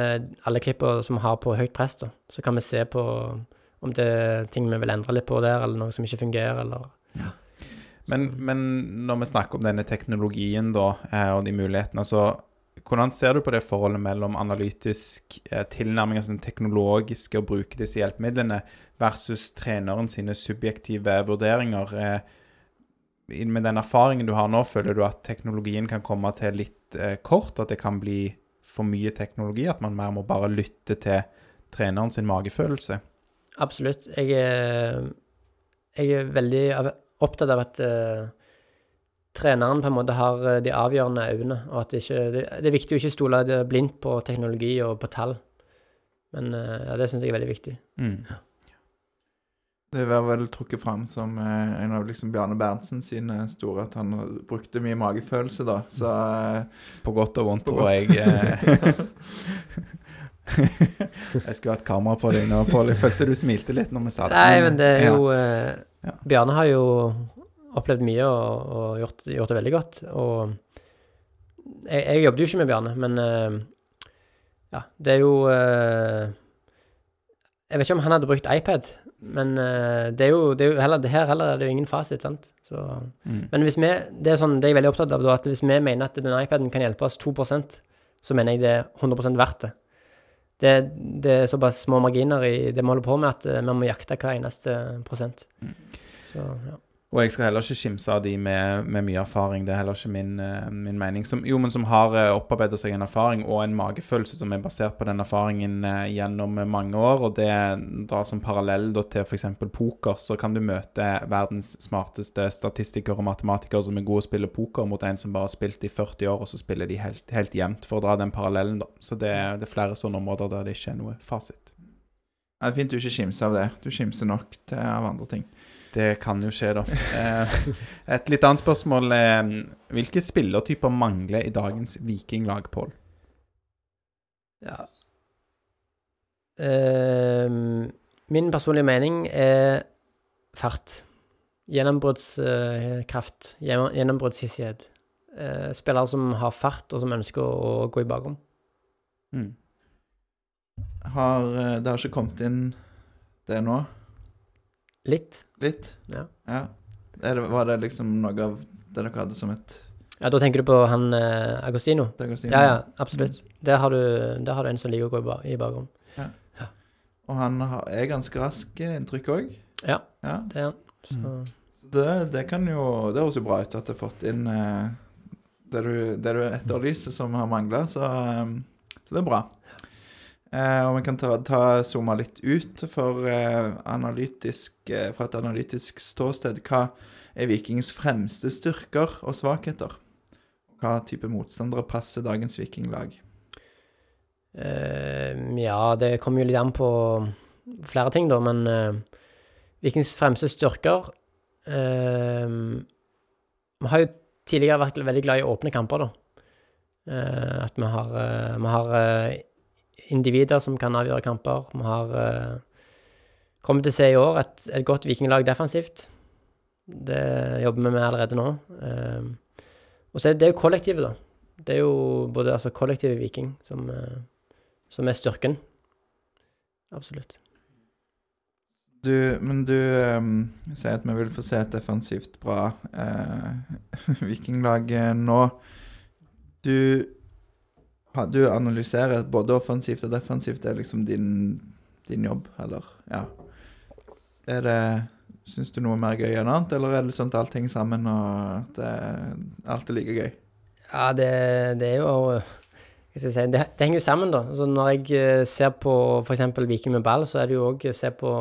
alle klippene som vi har på høyt press. da. Så kan vi se på om det er ting vi vil endre litt på der, eller noe som ikke fungerer, eller Men, men når vi snakker om denne teknologien da, eh, og de mulighetene, så hvordan ser du på det forholdet mellom analytisk eh, tilnærming, altså den teknologiske, og bruke disse hjelpemidlene, versus treneren sine subjektive vurderinger? Eh, med den erfaringen du har nå, føler du at teknologien kan komme til litt eh, kort, at det kan bli for mye teknologi, at man mer må bare lytte til treneren sin magefølelse? Absolutt. Jeg er, jeg er veldig opptatt av at eh, treneren på en måte har de avgjørende øynene, og at det ikke Det, det er viktig å ikke stole blindt på teknologi og på tall. Men ja, det syns jeg er veldig viktig. Mm. Det var vel trukket fram som eh, en av liksom Bjarne Berntsen sine store at han brukte mye magefølelse, da. Så eh, På godt og vondt, tror jeg. eh. jeg skulle hatt kamera på deg nå, Pål. Jeg følte du smilte litt når vi sa det. Nei, men det er jo ja. Ja. Bjarne har jo opplevd mye og, og gjort, gjort det veldig godt. Og jeg, jeg jobbet jo ikke med Bjarne, men ja, det er jo Jeg vet ikke om han hadde brukt iPad, men eh, det er jo, det er jo heller, det her heller er det jo ingen fasit, sant. Så, Mm. men hvis vi Det er sånn, det er jeg veldig opptatt av, da, at hvis vi mener at den iPaden kan hjelpe oss 2% så mener jeg det er 100 verdt det. Det, det er såpass små marginer i det vi holder på med, at eh, vi må jakte hver eneste prosent. Mm. Så, ja. Og jeg skal heller ikke skimse av de med, med mye erfaring. Det er heller ikke min, eh, min mening. Som, jo, men som har uh, opparbeidet seg en erfaring og en magefølelse som er basert på den erfaringen eh, gjennom mange år. Og det da som parallell da, til f.eks. poker, så kan du møte verdens smarteste statistikere og matematikere som er gode å spille poker, mot en som bare har spilt i 40 år, og så spiller de helt, helt jevnt, for å dra den parallellen, da. Så det, det er flere sånne områder der det ikke er noe fasit. det er fint du ikke skimser av det. Du skimser nok til av andre ting. Det kan jo skje, da. Eh, Et litt annet spørsmål. eh, Hvilke spillertyper mangler i dagens vikinglag, Pål? ja. Ehm, min personlige mening er fart. Gjennombruddskraft. Uh, Gjennombruddshissighet. Eh, spillere som har fart, og som ønsker å, gå i bakrom. Mm. Har, det har ikke kommet inn det nå? Litt. Litt? Ja. ja. Er det, var det liksom noe av det dere hadde som et Ja, da tenker du på han eh, Agostino? Agostino. Ja, ja, absolutt. Der har du, der har du en som liker å gå i, ba i bakrom. Og han har, er ganske rask, inntrykk òg. Ja, Ja. det er han. Så Så det, det kan jo Det høres jo bra ut at du har fått inn eh, det, du, det du etterlyser som har mangla, så, eh, så det er bra. Eh, og vi kan ta, ta zoome litt ut for eh, analytisk, eh, fra et analytisk ståsted. Hva er Vikings fremste styrker og svakheter? Hva type motstandere passer dagens vikinglag? Uh, Ja, det kommer jo litt an på flere ting, da, men uh, Vikings fremste styrker uh, Vi har jo tidligere vært veldig glad i åpne kamper, da. At vi har, vi har individer som kan avgjøre kamper. Vi har uh, kommet til å se i år et, et godt vikinglag defensivt. Det jobber vi med allerede nå. Uh, og så er det jo kollektivet, da. Det er jo både altså, kollektivet viking som, uh, som er styrken. Absolutt. Du, men du um, sier at vi vil få se et defensivt bra eh, vikinglag eh, nå. Du, du analyserer både offensivt og defensivt. Det er liksom din, din jobb, eller? Ja. Er det Syns du noe er mer gøy enn annet, eller er det sånn at alt henger sammen, og at det, alt er like gøy? Ja, det, det er jo hva skal jeg si, det, det henger jo sammen, da. Altså, når jeg eh, ser på f.eks. Viking med ball, så er det jo òg se på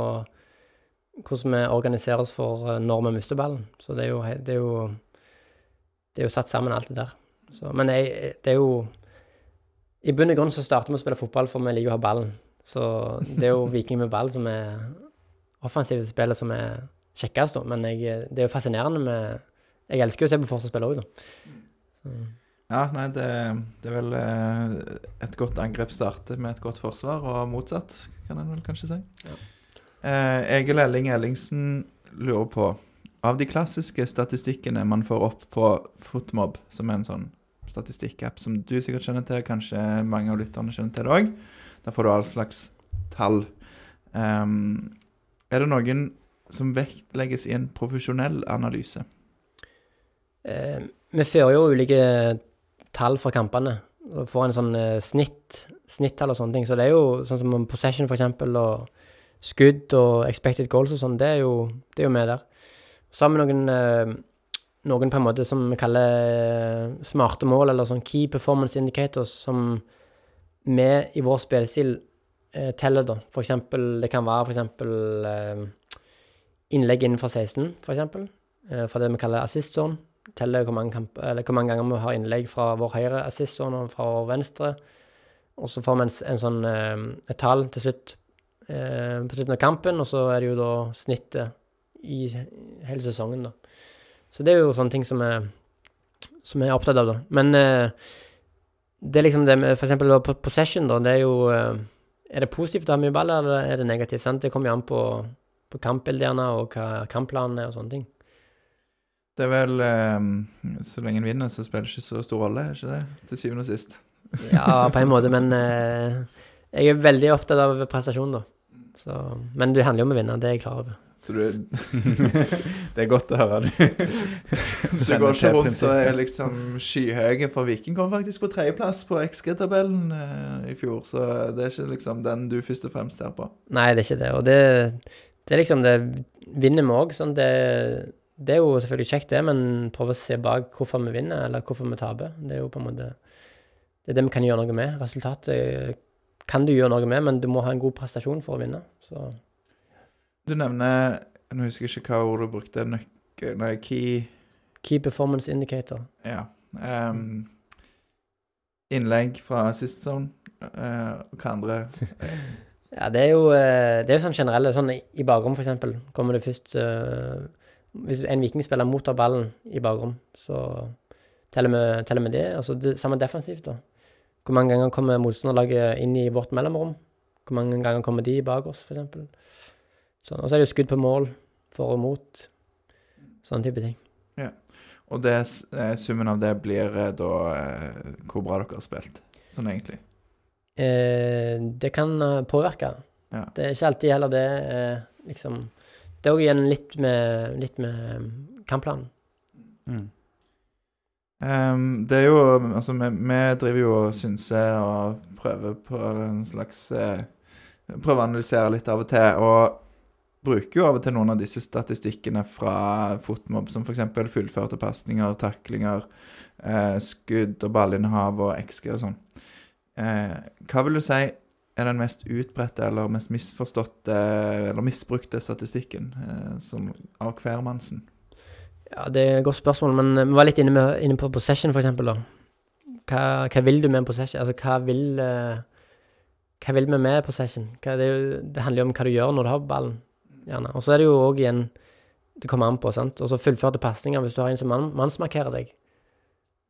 hvordan vi organiserer oss for eh, når vi mister ballen. Så det er jo, det er jo det er jo satt sammen alt det der. Så, men jeg, det er jo I bunn og grunn så starter vi å spille fotball for vi liker å ha ballen. Så det er jo Viking med ball som er offensivt spillet som er kjekkest, da. Men jeg, det er jo fascinerende med Jeg elsker jo å se på forsvarsspill òg, da. Ja, nei, det, det er vel eh, et godt angrep starter med et godt forsvar, og motsatt, kan en vel kanskje si. Ja. Eh, Egil Elling Ellingsen lurer på Av de klassiske statistikkene man får opp på Footmob, som er en sånn statistikkapp som du sikkert kjenner til, kanskje mange av lytterne kjenner til det òg, der får du all slags tall. Um, er det noen som vektlegges i en profesjonell analyse? Eh, vi fører jo ulike tall fra kampene. Og får en sånn eh, snitt, snittall og sånne ting. Så det er jo sånn som possession, for eksempel, og skudd og expected goals og sånn, det er jo, det med der. Så har vi noen, eh, noen på en måte som vi kaller eh, smarte mål, eller sånn key performance indicators, som vi i vår spillestil eh, teller, da. For eksempel, det kan være for eksempel eh, innlegg innenfor 16, for eksempel. Eh, for det vi kaller assist zone. Teller hvor mange, kamp, hvor mange ganger vi har innlegg fra vår høyre assist zone og fra vår venstre. Og så får vi en, en sånn eh, et tall til slutt eh, på slutten av kampen, og så er det jo da snittet i hele sesongen, da. Så det er jo sånne ting som jeg, som jeg er opptatt av, da. Men eh, det er liksom det med på possession, da, det er jo eh, Er det positivt å ha mye ball, eller er det negativt? Sant? Det kommer jo an på, på kampbildet gjerne, og hva kampplanen er og sånne ting. Det er vel ehm, Så lenge en vinner, så spiller det ikke så stor rolle, er ikke det? Til syvende og sist. Ja, på en måte, men eh, jeg er veldig opptatt av prestasjon, da. Så, men det handler jo om å vinne, det er jeg klar over. Du, Det er godt å høre. Du du går ikke rundt og er liksom skyhøye, for Viking kom faktisk på tredjeplass på XG-tabellen eh, i fjor, så det er ikke liksom den du først og fremst ser på. Nei, det er ikke det. Og det, det er liksom det vinner vi òg. Sånn, det, det er jo selvfølgelig kjekt, det, men prøve å se bak hvorfor vi vinner, eller hvorfor vi taper. Det er jo på en måte Det er det vi kan gjøre noe med. Resultatet kan du gjøre noe med, men du må ha en god prestasjon for å vinne. Så Du nevner Nå husker jeg ikke hva ord du brukte. Nøkkel... Nei, key key performance indicator. Ja. Um, innlegg fra Sist Zone. uh, og hva andre Ja, det er jo, eh, det er sånn generelle Sånn i bakrom, for eksempel, kommer det først uh, Hvis en vikingspiller mottar ballen i bakrom, så teller vi, teller vi det. Altså det samme defensivt, da. Hvor mange ganger kommer motstanderlaget inn i vårt mellomrom? Hvor mange ganger kommer de bak oss, eksempel? Sånn. Og så er det jo skudd på mål, for og mot. Sånne type ting. Ja. Og det, eh, summen av det blir eh, da eh, hvor bra dere har spilt, sånn egentlig. Eh, det kan påvirke. Ja. Det er ikke alltid heller det liksom Det er òg igjen litt med, litt med kampplanen. Mm. Um, det er jo Altså, vi, vi driver jo og synser og prøver på en slags Prøver å analysere litt av og til, og bruker jo av og til noen av disse statistikkene fra fotmobb, som f.eks. fullførte pasninger, taklinger, eh, skudd og ballinnehav og XG og sånn. Eh, hva vil du si er den mest utbredte eller mest misforståtte eller misbrukte statistikken eh, som, av hvermannsen? Ja, det er et godt spørsmål, men vi var litt inne, med, inne på possession. Da. Hva, hva vil du med en possession? Altså, hva vil, eh, hva vil vi med possession? Hva, det, det handler jo om hva du gjør når du har ballen, gjerne. Og så er det jo òg igjen Det kommer an på, sant. Og så fullførte pasninger hvis du har en som mann, mannsmarkerer deg.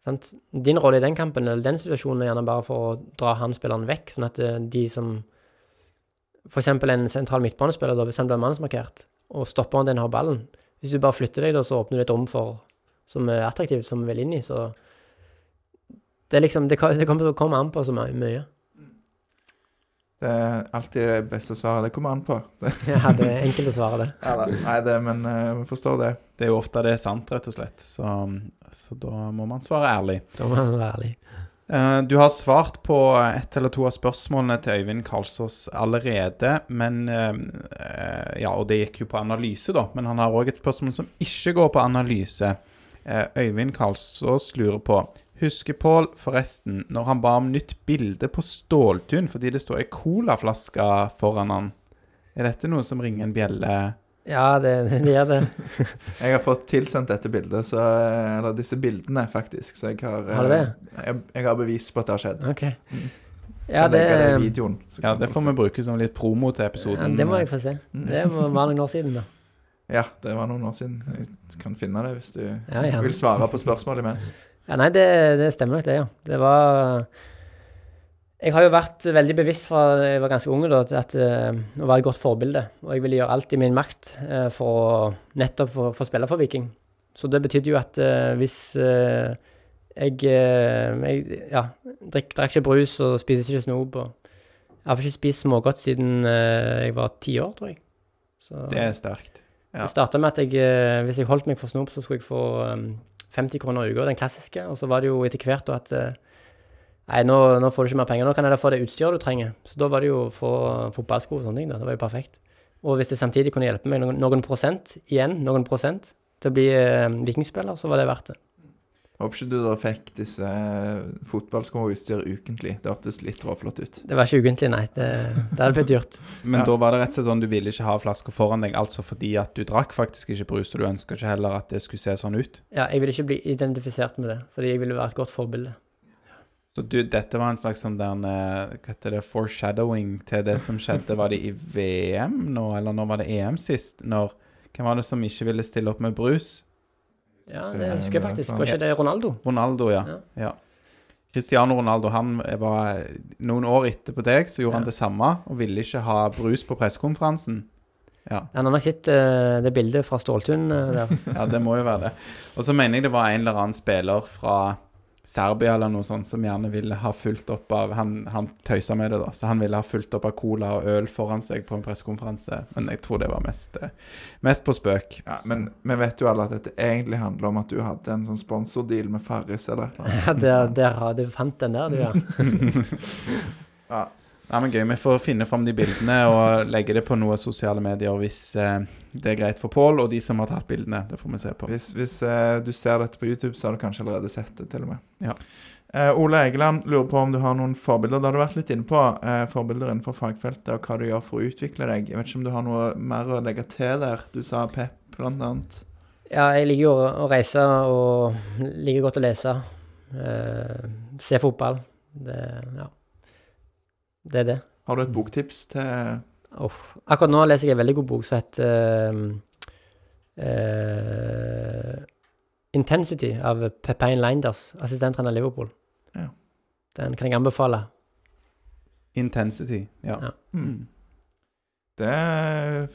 Sant? Din rolle i den kampen eller den situasjonen er gjerne bare for å dra han spilleren vekk, sånn at eh, de som eksempel en sentral midtbanespiller, da, hvis han blir mannsmarkert, og stopperen din har ballen, hvis du bare flytter deg, da, så åpner du et rom for, som er attraktivt, som vi vil inn i. Så det er liksom Det, det kommer til å komme an på så mye. Det er alltid det beste svaret. Det kommer an på. ja, det er enkelt å svare det. Ja, da. Nei, det, men vi uh, forstår det. Det er jo ofte det er sant, rett og slett. Så, så da må man svare ærlig. Da må man være ærlig. Eh, Du har svart på ett eller to av spørsmålene til Øyvind Karlsås allerede, men eh, eh, Ja, og det gikk jo på analyse, da, men han har òg et spørsmål som ikke går på analyse. Eh, Øyvind Karlsås lurer på Husker Pål forresten når han ba om nytt bilde på Ståltun fordi det står ei colaflaske foran han? Er dette noe som ringer en bjelle Ja, det, det gjør det. Jeg har fått tilsendt dette bildet, så, eller disse bildene, faktisk. Så jeg har, Har det? eh, Jeg, jeg har bevis på at det har skjedd. OK. Mm. Ja, det, det videoen. Ja, det får vi bruke som litt promo til ja, episoden. det må jeg få se. Mm. Det var noen år siden, da. Ja, det var noen år siden. Jeg kan finne det hvis du Ja, vil svare på spørsmål imens. Ja, nei, det, det stemmer nok det, ja. Det var Jeg har jo vært veldig bevisst fra jeg var ganske ung da, til at uh, å være et godt forbilde. Og jeg ville gjøre alt i min makt uh, for å nettopp få for, spille for Viking. Så det betydde jo at uh, hvis uh, jeg, eh, jeg ja, drikker drakk ikke brus og spiser ikke snop og Jeg har ikke spist smågodt siden eh, jeg var ti år, tror jeg. Så Det er sterkt. Ja. det starta med at jeg, eh, hvis jeg holdt meg for snop, så skulle jeg få um, 50 kroner i uka, den klassiske. Og så var det jo etter hvert at eh, Nei, nå, nå får du ikke mer penger. Nå kan jeg da få det utstyret du trenger. Så da var det jo å få fotballsko og sånne ting. da. Det var jo perfekt. Og hvis det samtidig kunne hjelpe meg noen, noen prosent, igjen noen prosent, til å bli eh, vikingspiller, så var det verdt det. Håper ikke du da fikk disse fotballsko og utstyr ukentlig. Det hørtes litt råflott ut. Det var ikke ukentlig, nei. Det, det hadde blitt dyrt. Men Ja. da var det rett og slett sånn du ville ikke ha flasker foran deg, altså fordi at du drakk faktisk ikke brus, og du ønska ikke heller at det skulle se sånn ut. Ja, jeg ville ikke bli identifisert med det, fordi jeg ville være et godt forbilde. Så du, dette var en slags sånn der eh, Hva heter det, foreshadowing til det som skjedde. Var det i VM nå, eller når var det EM sist? Når Hvem var det som ikke ville stille opp med brus? Ja, det husker jeg faktisk. Var ikke det. Ronaldo? Ronaldo, ja. Ja. ja. Cristiano Ronaldo han var noen år etterpå deg, så gjorde han det samme og ville ikke ha brus på pressekonferansen. Ja. Han har nok sett uh, det bildet fra Ståltun uh, der. ja, det må jo være det. Og så mener jeg det var en eller annen spiller fra Serbia eller noe sånt som gjerne ville ha fulgt opp av Han, han tøysa med det, da, så han ville ha fulgt opp av cola og øl foran seg på en pressekonferanse. Men jeg tror det var mest, eh, mest på spøk. Ja, men vi vet jo alle at dette egentlig handler om at du hadde en sånn sponsordeal med Farris eller noe. Ja, der, der har du fant den der, du, ja. Ja. Ja, men gøy. Vi får finne fram de bildene og legge det på noen sosiale medier hvis eh, det er greit for Pål og de som har tatt bildene. Det får vi se på. Hvis, hvis eh, du ser dette på YouTube, så har du kanskje allerede sett det, til og med. Ja. Eh, Ole Egeland lurer på om du har noen forbilder. Det har du vært litt inne på. Eh, forbilder innenfor fagfeltet, og hva du gjør for å utvikle deg. Jeg vet ikke om du har noe mer å legge til der. Du sa Pep, blant annet. Ja, jeg liker jo å, å reise og liker godt å lese. Eh, se fotball. Det, ja. Det er det. Har du et boktips til Uff. Akkurat nå leser jeg en veldig god bok som heter uh, eh, Intensity av Pepijn Leinders, assistenttrener i Liverpool. Ja. Den kan jeg anbefale. Intensity. Ja. Ja. mm. Det er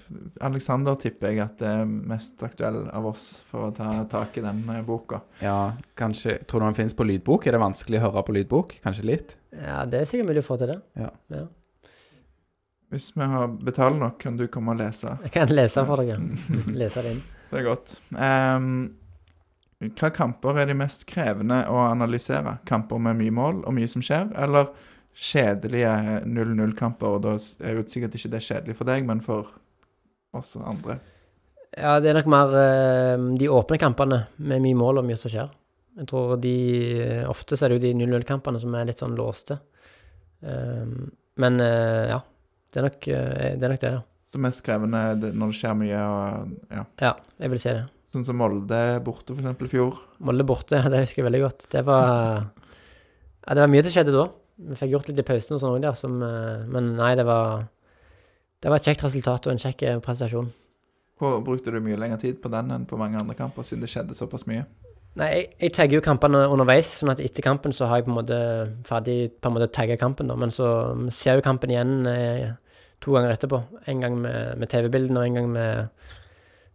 Alexander tipper jeg at det er mest aktuell av oss for å ta tak i den eh, boka. ja, kanskje Tror du den finnes på lydbok? Er det vanskelig å høre på lydbok? Kanskje litt? Ja, det er sikkert mulig å få til det. Ja. Ja. Hvis vi har betalt nok, kan du komme og lese. Jeg kan lese for deg. ja. Lese det inn. Det er godt. Um, hva kamper er de mest krevende å analysere? Kamper med mye mål og mye som skjer, eller kjedelige 0-0-kamper? Og da er jo sikkert ikke det kjedelig for deg, men for oss andre. Ja, det er nok mer eh, de åpne kampene med mye mål og mye som skjer. Jeg tror de Ofte så er det jo de 0-0-kampene som er litt sånn låste. Um, men eh, ja. Det er nok eh, det, er nok det ja. Så mest krevende når det skjer mye, og ja. ja. Jeg vil si det. Sånn som Molde borte, eksempel, i fjor. Molde borte, det husker jeg veldig godt. Det var Ja, det var mye som skjedde da. Vi fikk gjort litt i pausen og sånn der, som eh, Men nei, det var Det var et kjekt resultat og en kjekk eh, prestasjon. Hvor brukte du mye lengre tid på den enn på mange andre kamper, siden det skjedde såpass mye? Nei, jeg, jeg tagger jo kampene underveis, sånn at etter kampen så har jeg på en måte ferdig på en måte tagga kampen, da. Men så ser jeg jo kampen igjen eh, to ganger etterpå. En gang med, med TV-bildene og en gang med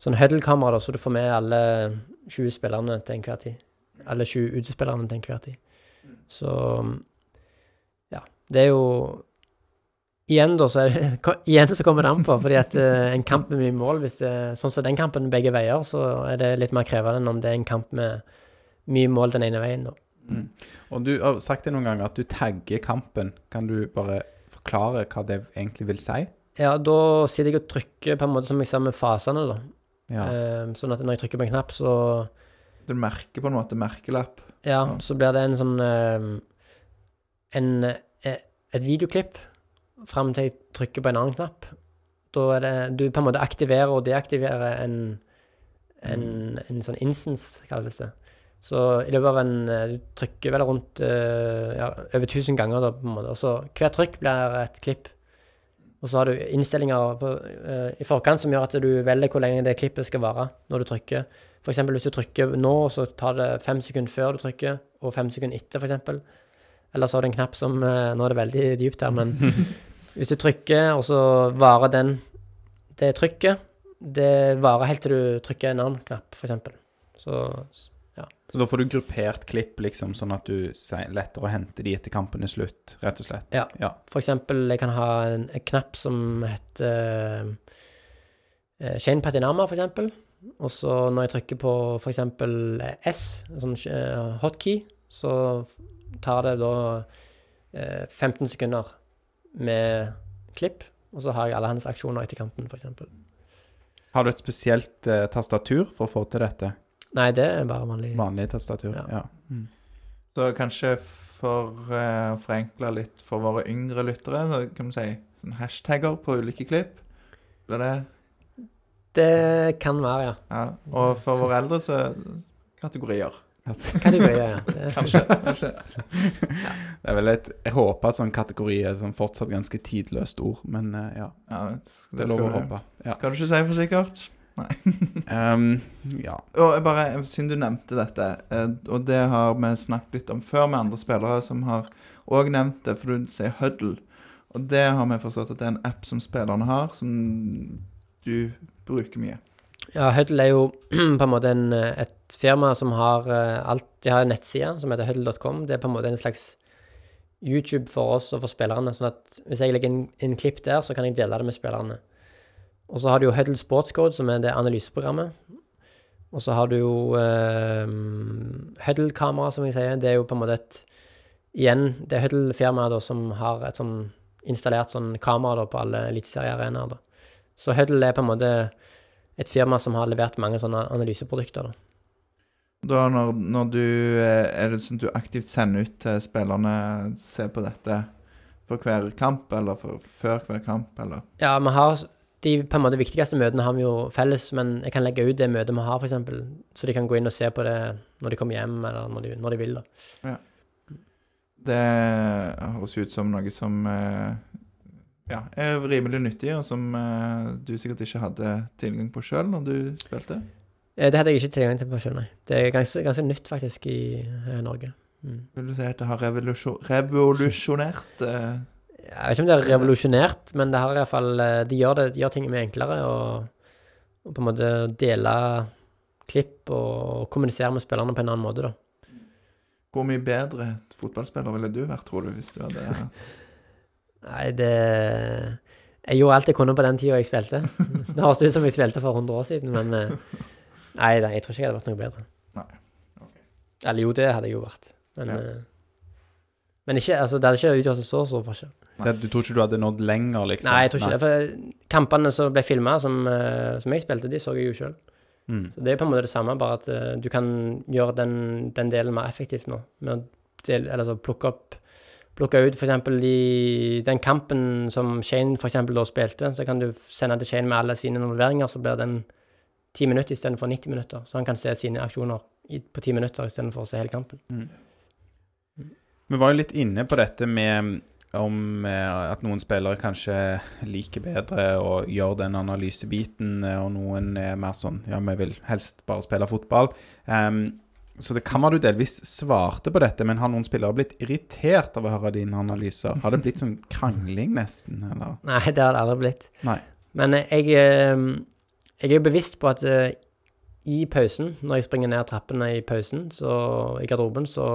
sånn huddle-kamera, så du får med alle 20 spillerne til enhver tid. Alle 20 utespillerne til enhver tid. Så ja. Det er jo Igjen, da, så det, igjen så kommer det an på. fordi at eh, en kamp med mye mål, hvis det, sånn som den kampen begge veier, så er det litt mer krevende enn om det er en kamp med mye mål den ene veien. da. Mm. Og du har sagt det noen ganger at du tagger kampen. Kan du bare forklare hva det egentlig vil si? Ja, da sitter jeg og trykker på en måte som jeg ser med fasene, da. Ja. Eh, sånn at når jeg trykker på en knapp, så Du merker på en måte merkelapp. Ja, Ja. så blir det en sånn eh, En eh, Et videoklipp fram til jeg trykker på en annen knapp. da er det Du på en måte aktiverer og deaktiverer en, en, en sånn instance, kalles det. Så i løpet av en eh, Du trykker vel rundt eh, ja, over 1000 ganger, da, på en måte. Og så hvert trykk blir et klipp. Og så har du innstillinger på, uh, i forkant som gjør at du velger hvor lenge det klippet skal vare når du trykker. F.eks. hvis du trykker nå, så tar det fem sekunder før du trykker, og fem sekunder etter, f.eks. Eller så har du en knapp som uh, Nå er det veldig dypt her, men hvis du trykker, og så varer den det trykket Det varer helt til du trykker en annen knapp, f.eks. Så Så da får du gruppert klipp, liksom, sånn at du lettere å hente de etter kampen er slutt, rett og slett. Ja. ja. For eksempel, jeg kan ha en, en knapp som heter uh, Shane Patinama, for eksempel. Og så når jeg trykker på eksempel S, sånn eh, hotkey, så tar det da eh, 15 sekunder med klipp, og så har jeg alle hans aksjoner etter kanten, eksempel. Har du et spesielt eh, tastatur for å få til dette? Nei, det er bare vanlig. Vanlig tastatur? Ja. Ja. Mm. Så kanskje for eh, å forenkle litt for våre yngre lyttere, så kan vi si sånn hashtagger på ulike klipp. Blir det Det kan være, ja. Ja. Og for våre eldre så kategorier. Ja. Det, Kanskje. kanskje. Det er vel et Jeg håper at sånn kategori er sånn fortsatt ganske tidløst ord, men eh, ja. Ja, det, Det er lov å håpe. Ja. Skal du ikke si for sikkert? Ehm, ja. Og bare, Siden du nevnte dette, eh, og det har vi snakket litt om før med andre spillere som har òg nevnt det, for du sier Huddle. Og det har vi forstått at det er en app som spillerne har, som du bruker mye. Ja, Huddle er jo på en måte en, eh, et firma som har eh, alt De har en nettside som heter huddle.com. Det er på en måte en slags YouTube for oss og for spillerne. sånn at hvis jeg legger inn en klipp der, så kan jeg dele det med spillerne. Og så har du jo Huddle Sportscode, som er det analyseprogrammet. Og så har du jo eh, Huddle-kamera, som jeg sier. Det er jo på en måte et Igjen, det er Huddle-firmaet som har et sånn installert sånn kamera da på alle eliteseriearenaer. Så Huddle er på en måte et firma som har levert mange sånne analyseprodukter. Da. Da når, når du eh, Er det sånn at du aktivt sender ut til spillerne Se på dette for hver kamp, eller for, før hver kamp, eller Ja, vi har de på en måte viktigste møtene har vi jo felles, men jeg kan legge ut det møtet vi har, f.eks., så de kan gå inn og se på det når de kommer hjem, eller når de, når de vil. da. Det høres ut som noe som eh, ja, er rimelig nyttig, og som eh, du sikkert ikke hadde tilgang på sjøl når du spilte. Eh, Det hadde jeg ikke tilgang til på sjøl, nei. Det er ganske, ganske nytt, faktisk, i eh, Norge. Mm. Vil du si at det har revolusjon, revolusjonert eh, Jeg vet ikke om det er revolusjonert, men det har i hvert fall eh, De gjør, det, de gjør ting mye enklere, og, og på en måte dele klipp og kommunisere med spillerne på en annen måte, da. Hvor mye bedre fotballspiller ville du vært, tror du, hvis du hadde hatt Nei, det Jeg gjorde alt jeg kunne på den tida jeg spilte. Det høres ut som jeg spilte for 100 år siden, men eh, Nei, nei jeg tror ikke jeg hadde vært noe bedre. Nei, Okay. Eller jo, det hadde jeg jo vært. Men, Ja. eh, men ikke, altså, det hadde ikke utgjort en så stor forskjell. Det, du tror ikke du hadde nådd lenger, liksom? Nei, jeg tror ikke det. For kampene som ble filma, som, eh, som jeg spilte, de så jeg jo sjøl. Mm. Så det er på en måte det samme, bare at uh, du kan gjøre den, den delen mer effektivt nå. Med å del, eller så plukke opp Plukke ut f.eks. den kampen som Shane for eksempel, da spilte, så kan du sende til Shane med alle sine involveringer, så blir den ti minutter istedenfor 90 minutter. Så han kan se sine aksjoner på ti minutter istedenfor å se hele kampen. Vi var jo litt inne på dette med om eh, at noen spillere kanskje liker bedre å gjøre den analysebiten, eh, og noen er mer sånn Ja, vi vil helst bare spille fotball. Um, så det kan være du delvis svarte på dette, men har noen spillere blitt irritert av å høre dine analyser? Har det blitt sånn krangling, nesten, eller? Nei, det har det aldri blitt. Nei. Men eh, jeg, eh, jeg er jo bevisst på at uh, i pausen, når jeg springer ned trappene i pausen, så i garderoben, så,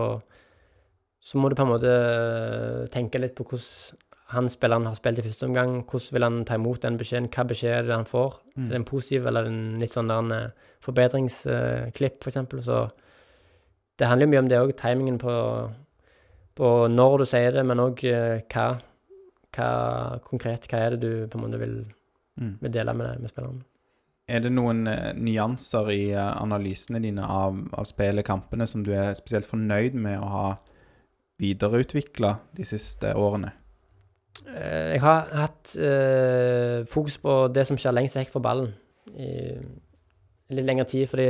så må du på en måte eh, tenke litt på hvordan han spilleren har spilt i første omgang. Hvordan vil han ta imot den beskjeden? Hva beskjed er det han får? Mm. Er en positiv eller en litt sånn der en eh, forbedringsklipp, for eksempel? Så det handler jo mye om det òg, timingen på, på når du sier det, men òg hva, hva konkret Hva er det du på en måte vil Mm. vil dele med, med spillerne. Er det noen eh, nyanser i eh, analysene dine av, av spillet, som du er spesielt fornøyd med å ha videreutvikla de siste årene? Eh, jeg har hatt uh, fokus på det som skjer lengst vekk fra ballen i litt lengre tid, fordi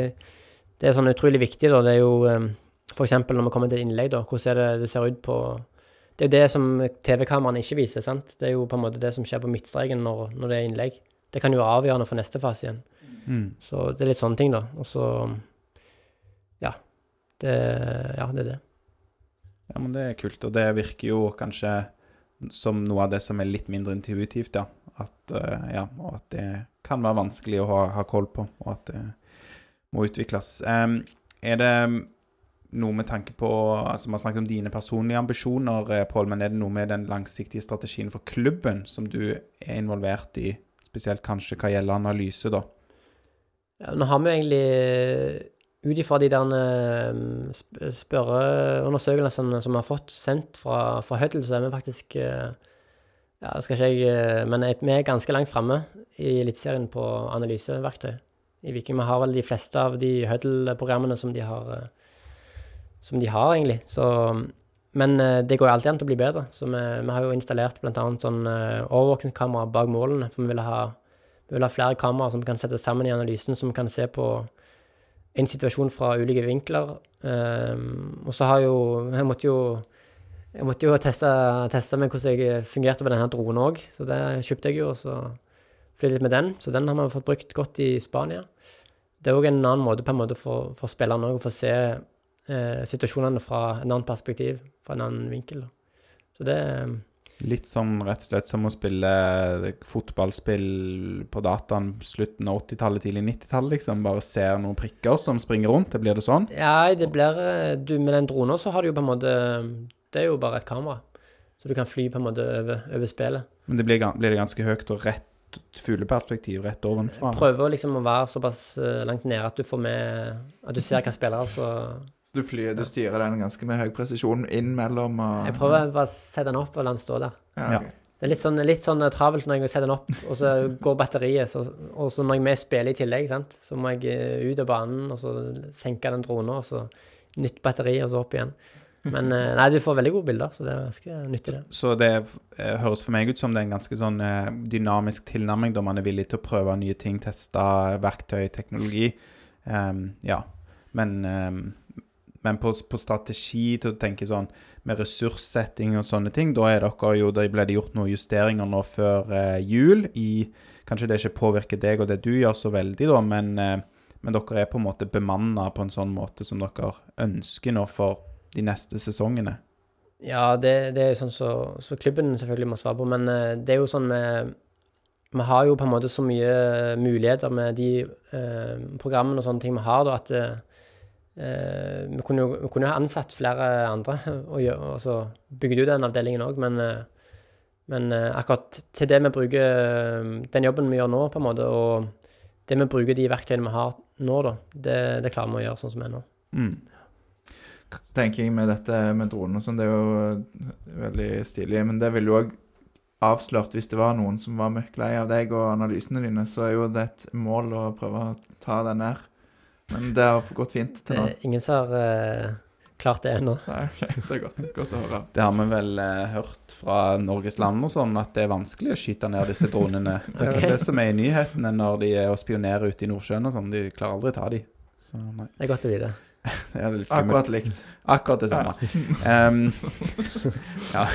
det er sånn utrolig viktig, da. Det er jo um, f.eks. når vi kommer til innlegg, da. Hvordan det det ser ut på Det er jo det som TV-kameraene ikke viser, sant. Det er jo på en måte det som skjer på midtstreken når, når det er innlegg. Det kan jo være avgjørende for neste fase igjen. Mm. Så det er litt sånne ting, da. Og så Ja. Det, ja, det er det. Ja, men det er kult, og det virker jo kanskje som noe av det som er litt mindre intuitivt, ja. At, eh, ja, og at det kan være vanskelig å ha, ha koll på, og at det må utvikles. Um, er det noe med tanke på altså Vi har snakket om dine personlige ambisjoner, eh, Pål, men er det noe med den langsiktige strategien for klubben som du er involvert i, spesielt kanskje hva gjelder analyse, da? Ja, nå har vi egentlig ut ifra de der eh, spørreundersøkelsene som vi har fått sendt fra, fra Huddle, så er vi faktisk ja, Ja, skal ikke jeg eh, Men vi er ganske langt framme i Eliteserien på analyseverktøy i Viking. Vi har vel de fleste av de Huddle-programmene som de har eh, Som de har, egentlig. Så Men eh, det går alltid an til å bli bedre. Så vi, vi har jo installert annet sånn overvåkningskamera overvåkingskamera bak målene, for vi vil ha vi vil ha flere kameraer som kan settes sammen i analysen, som kan se på en situasjon fra ulike vinkler. Ehm, og så har jo Jeg måtte jo jeg måtte jo teste, teste med hvordan jeg fungerte med denne dronen òg, så det kjøpte jeg jo, og så flyttet litt med den. Så den har vi fått brukt godt i Spania. Det er òg en annen måte på en måte for, for spillerne å få se eh, situasjonene fra en annen perspektiv, fra en annen vinkel. da. Så det Litt sånn rett og slett som å spille fotballspill på dataen slutten av 80-tallet, tidlig 90-tallet, liksom. Bare ser noen prikker som springer rundt. Det blir det sånn? Ja, det blir eh, du, Med den dronen så har du jo på en måte Det er jo bare et kamera. Så du kan fly på en måte over, over spillet. Men det blir, blir det ganske høyt og rett fugleperspektiv rett ovenfra? Prøver liksom å være såpass eh, langt nede at du får med At du ser hva spillere så Så du, flyr, du styrer den ganske med høy presisjon inn mellom og Jeg prøver bare å sette den opp og la den stå der. Ja, okay. Det er litt sånn, litt sånn travelt når jeg setter den opp, og så går batteriet. Så, og så når jeg med i i tillegg, sant? så må jeg eh, ut av banen og så senke den dronen, og så nytt batteri, og så opp igjen. Men eh, nei, du får veldig gode bilder, så det er ganske nyttig, det. Så det eh, høres for meg ut som det er en ganske sånn eh, dynamisk tilnærming, da man er villig til å prøve nye ting, teste verktøy, teknologi. Um, ja. Men, ehm, men på, på strategi til å tenke sånn med ressurssetting og sånne ting, da er dere jo, da ble det gjort noen justeringer nå før eh, jul i Kanskje det ikke påvirker deg og det du gjør så veldig, da, men, eh, men dere er på en måte bemanna på en sånn måte som dere ønsker nå for de neste sesongene. Ja, det, det er sånn så, så klubben selvfølgelig må svare på, men eh, det er jo sånn med Vi har jo på en måte så mye muligheter med de eh, programmene og sånne ting vi har, da, at eh, jo vi kunne jo ha ansatt flere andre og, og så bygd ut den avdelingen òg, men, eh, men eh, akkurat til det vi bruker eh, Den jobben vi gjør nå, på en måte, og det vi bruker de verktøyene vi har nå, da, det, det klarer vi å gjøre sånn som vi er nå. Mm. tenker med dette med dronen og sånn, det er jo eh, veldig stilig. Men det ville jo òg avslørt hvis det var noen som var møkk lei av deg og analysene dine, så er jo det et mål å prøve å ta den ned. Men det har gått fint til nå. er ingen som har uh, klart det ennå. Nei, det er godt, godt å høre. Det har vi vel uh, hørt fra Norges land og sånn, at det er vanskelig å skyte ned disse dronene. Det er okay. det som er i nyhetene når de er og spionerer ute i Nordsjøen og sånn. De klarer aldri å ta de. Så nei, Det er godt å vite. det er litt skummelt. Akkurat likt. Akkurat det samme. Em, ja,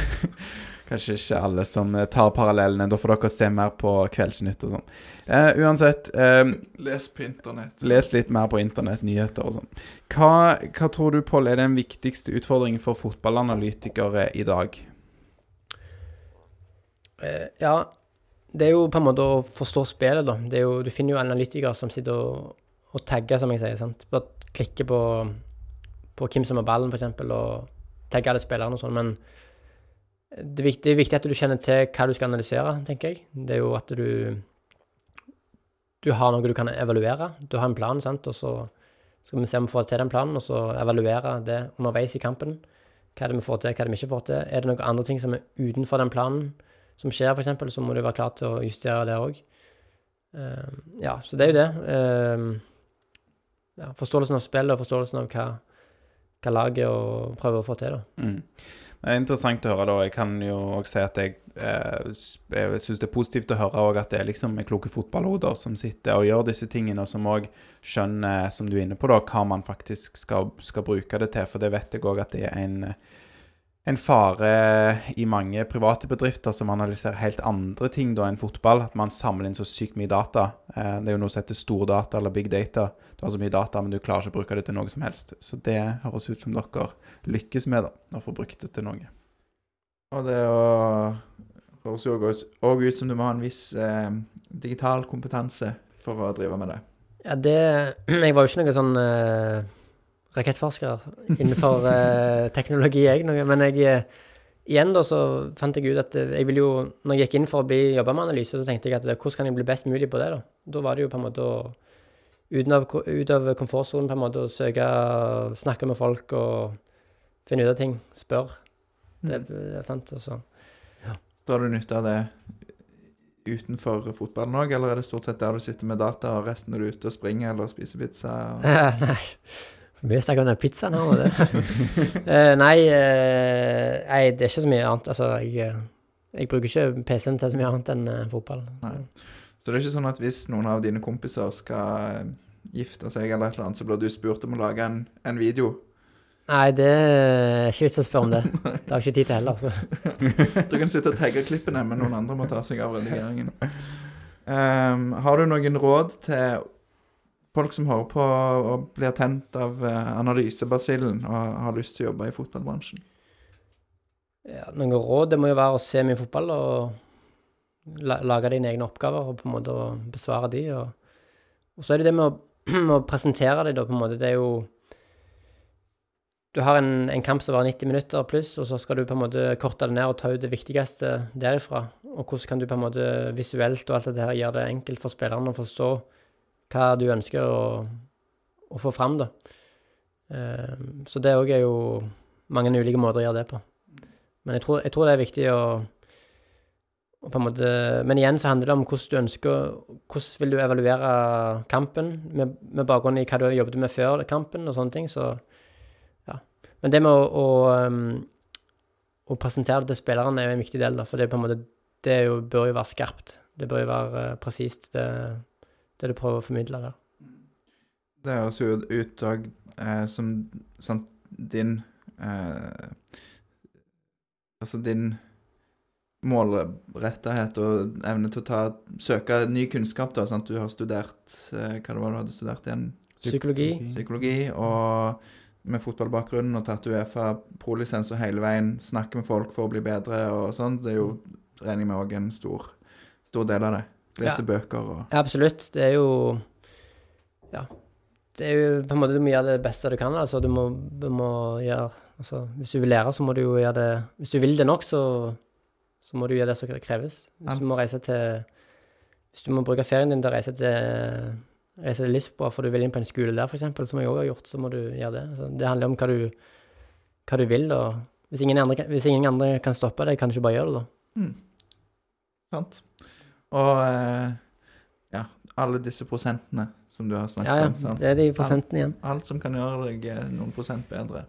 kanskje ikke alle som eh, tar parallellene. Da får dere se mer på Kveldsnytt og sånn. Eh, uansett, em, Les på internett. les litt mer på internett, nyheter og sånn. Hva, hva tror du, Pål, er den viktigste utfordringen for fotballanalytikere i dag? Eh, ja, det er jo på en måte å forstå spillet, da. Det er jo, du finner jo analytikere som sitter og, og tagger, som jeg sier. sant? Bare klikker på, på hvem som har ballen, f.eks., og tagger alle spillerne og sånn. Men det er, viktig, det er viktig at du kjenner til hva du skal analysere, tenker jeg. Det er jo at du du har noe du kan evaluere. Du har en plan, sant, og så skal vi se om vi får til den planen, og så evaluere det underveis i kampen. Hva er det vi får til, hva er det vi ikke får til? Er det noen andre ting som er utenfor den planen som skjer, f.eks., så må du være klar til å justere det òg. ja, så det er jo det. Eh, ja, forståelsen av spillet og forståelsen av hva, hva laget prøver å få til, da. Mm. Det er interessant å høre, da. Jeg kan jo også si at jeg, eh, jeg syns det er positivt å høre at det er liksom kloke fotballhoder som sitter og gjør disse tingene, og som òg skjønner, som du er inne på, da, hva man faktisk skal, skal bruke det til. For det vet jeg òg at det er en, en fare i mange private bedrifter som analyserer helt andre ting da enn fotball. At man samler inn så sykt mye data. Eh, det er jo noe som heter stordata eller big data. Du har så mye data, men du klarer ikke å bruke det til noe som helst. Så det høres ut som dere lykkes med, da, å få brukt det til noe. Og det å- høres jo òg ut som du må ha en viss eh, digital kompetanse for å drive med det. Ja, det Jeg var jo ikke noen sånn eh, rakettforsker innenfor eh, teknologi, jeg, noe, men jeg eh, Igjen da så fant jeg ut at eh, jeg ville jo Når jeg gikk inn for å bli jobba med analyse, så tenkte jeg at eh, hvordan kan jeg bli best mulig på det, da? Da var det jo på en måte å ut av, ut av komfortsonen, på en måte, å søke Snakke med folk og finne ut av ting. Spør. Det, Mm. det er sant, altså. Drar du nytte av det utenfor fotballen òg, eller er det stort sett der du sitter med data, og resten er du ute og springer eller spiser pizza? Og... nei. Mye snakk om den pizzaen her det. Eh, nei, eh, nei, det er ikke så mye annet. Altså, jeg, eh, jeg bruker ikke PC-en til så mye annet enn fotball. Nei. Så det er ikke sånn at hvis noen av dine kompiser skal gifte seg eller et eller annet, så blir du spurt om å lage en, en video? Nei, det er ikke vits å spørre om det. Det har jeg ikke tid til heller. Så. Du kan sitte og tagge klippene, men noen andre må ta seg av redigeringen. Um, har du noen råd til folk som hører på og blir tent av eh, analysebasillen og har lyst til å jobbe i fotballbransjen? Ja, noen råd det må jo være å se mye fotball og lage dine egne oppgaver og på en måte besvare de. Og, og så er det det med å, å presentere dem, da, på en måte. Det er jo Du har en, en kamp som varer 90 minutter pluss, og så skal du på en måte korte det ned og ta ut det viktigste derifra. Og hvordan kan du på en måte visuelt og alt det her gjøre det enkelt for spillerne å forstå hva du ønsker å, å få fram, da. Eh, så det òg er jo mange ulike måter å gjøre det på. Men jeg tror, jeg tror det er viktig å, å på en måte Men igjen så handler det om hvordan du ønsker Hvordan vil du evaluere kampen, med, med bakgrunn i hva du jobbet med før kampen og sånne ting, så. Men det med å, å, um, å presentere det til spillerne er jo en viktig del, da, for det på en måte Det jo, bør jo være skarpt. Det bør jo være uh, presist, det, det du prøver å formidle der. Det høres jo ut òg eh, som sant, din eh, Altså din målrettethet og evne til å ta, søke ny kunnskap. da, sant? Du har studert eh, Hva det var du hadde studert igjen? Psykologi. Psykologi. Og med fotballbakgrunn og tatt Uefa prolisens og hele veien snakke med folk for å bli bedre og sånn. Det er jo, regner jeg med, òg en stor, stor del av det. Lese Ja. bøker og Ja, absolutt. Det er jo Ja. Det er jo på en måte Du må gjøre det beste du kan. Altså, du må, du må gjøre Altså, hvis du vil lære, så må du jo gjøre det Hvis du vil det nok, så, så må du gjøre det som kreves. Hvis Alt. du må reise til Hvis du må bruke ferien din til å reise til Reise til Lisboa for du vil inn på en skole der, f.eks., som jeg òg har gjort, så må du gjøre det. Så det handler om hva du, hva du vil, og hvis ingen, andre, kan- hvis ingen andre kan stoppe deg, kan du ikke bare gjøre det, da. Mm. Sant. Og eh, ja, alle disse prosentene som du har snakket Ja, ja. om. Sant? Det er de prosentene igjen. Alt som kan gjøre deg eh, noen prosent bedre.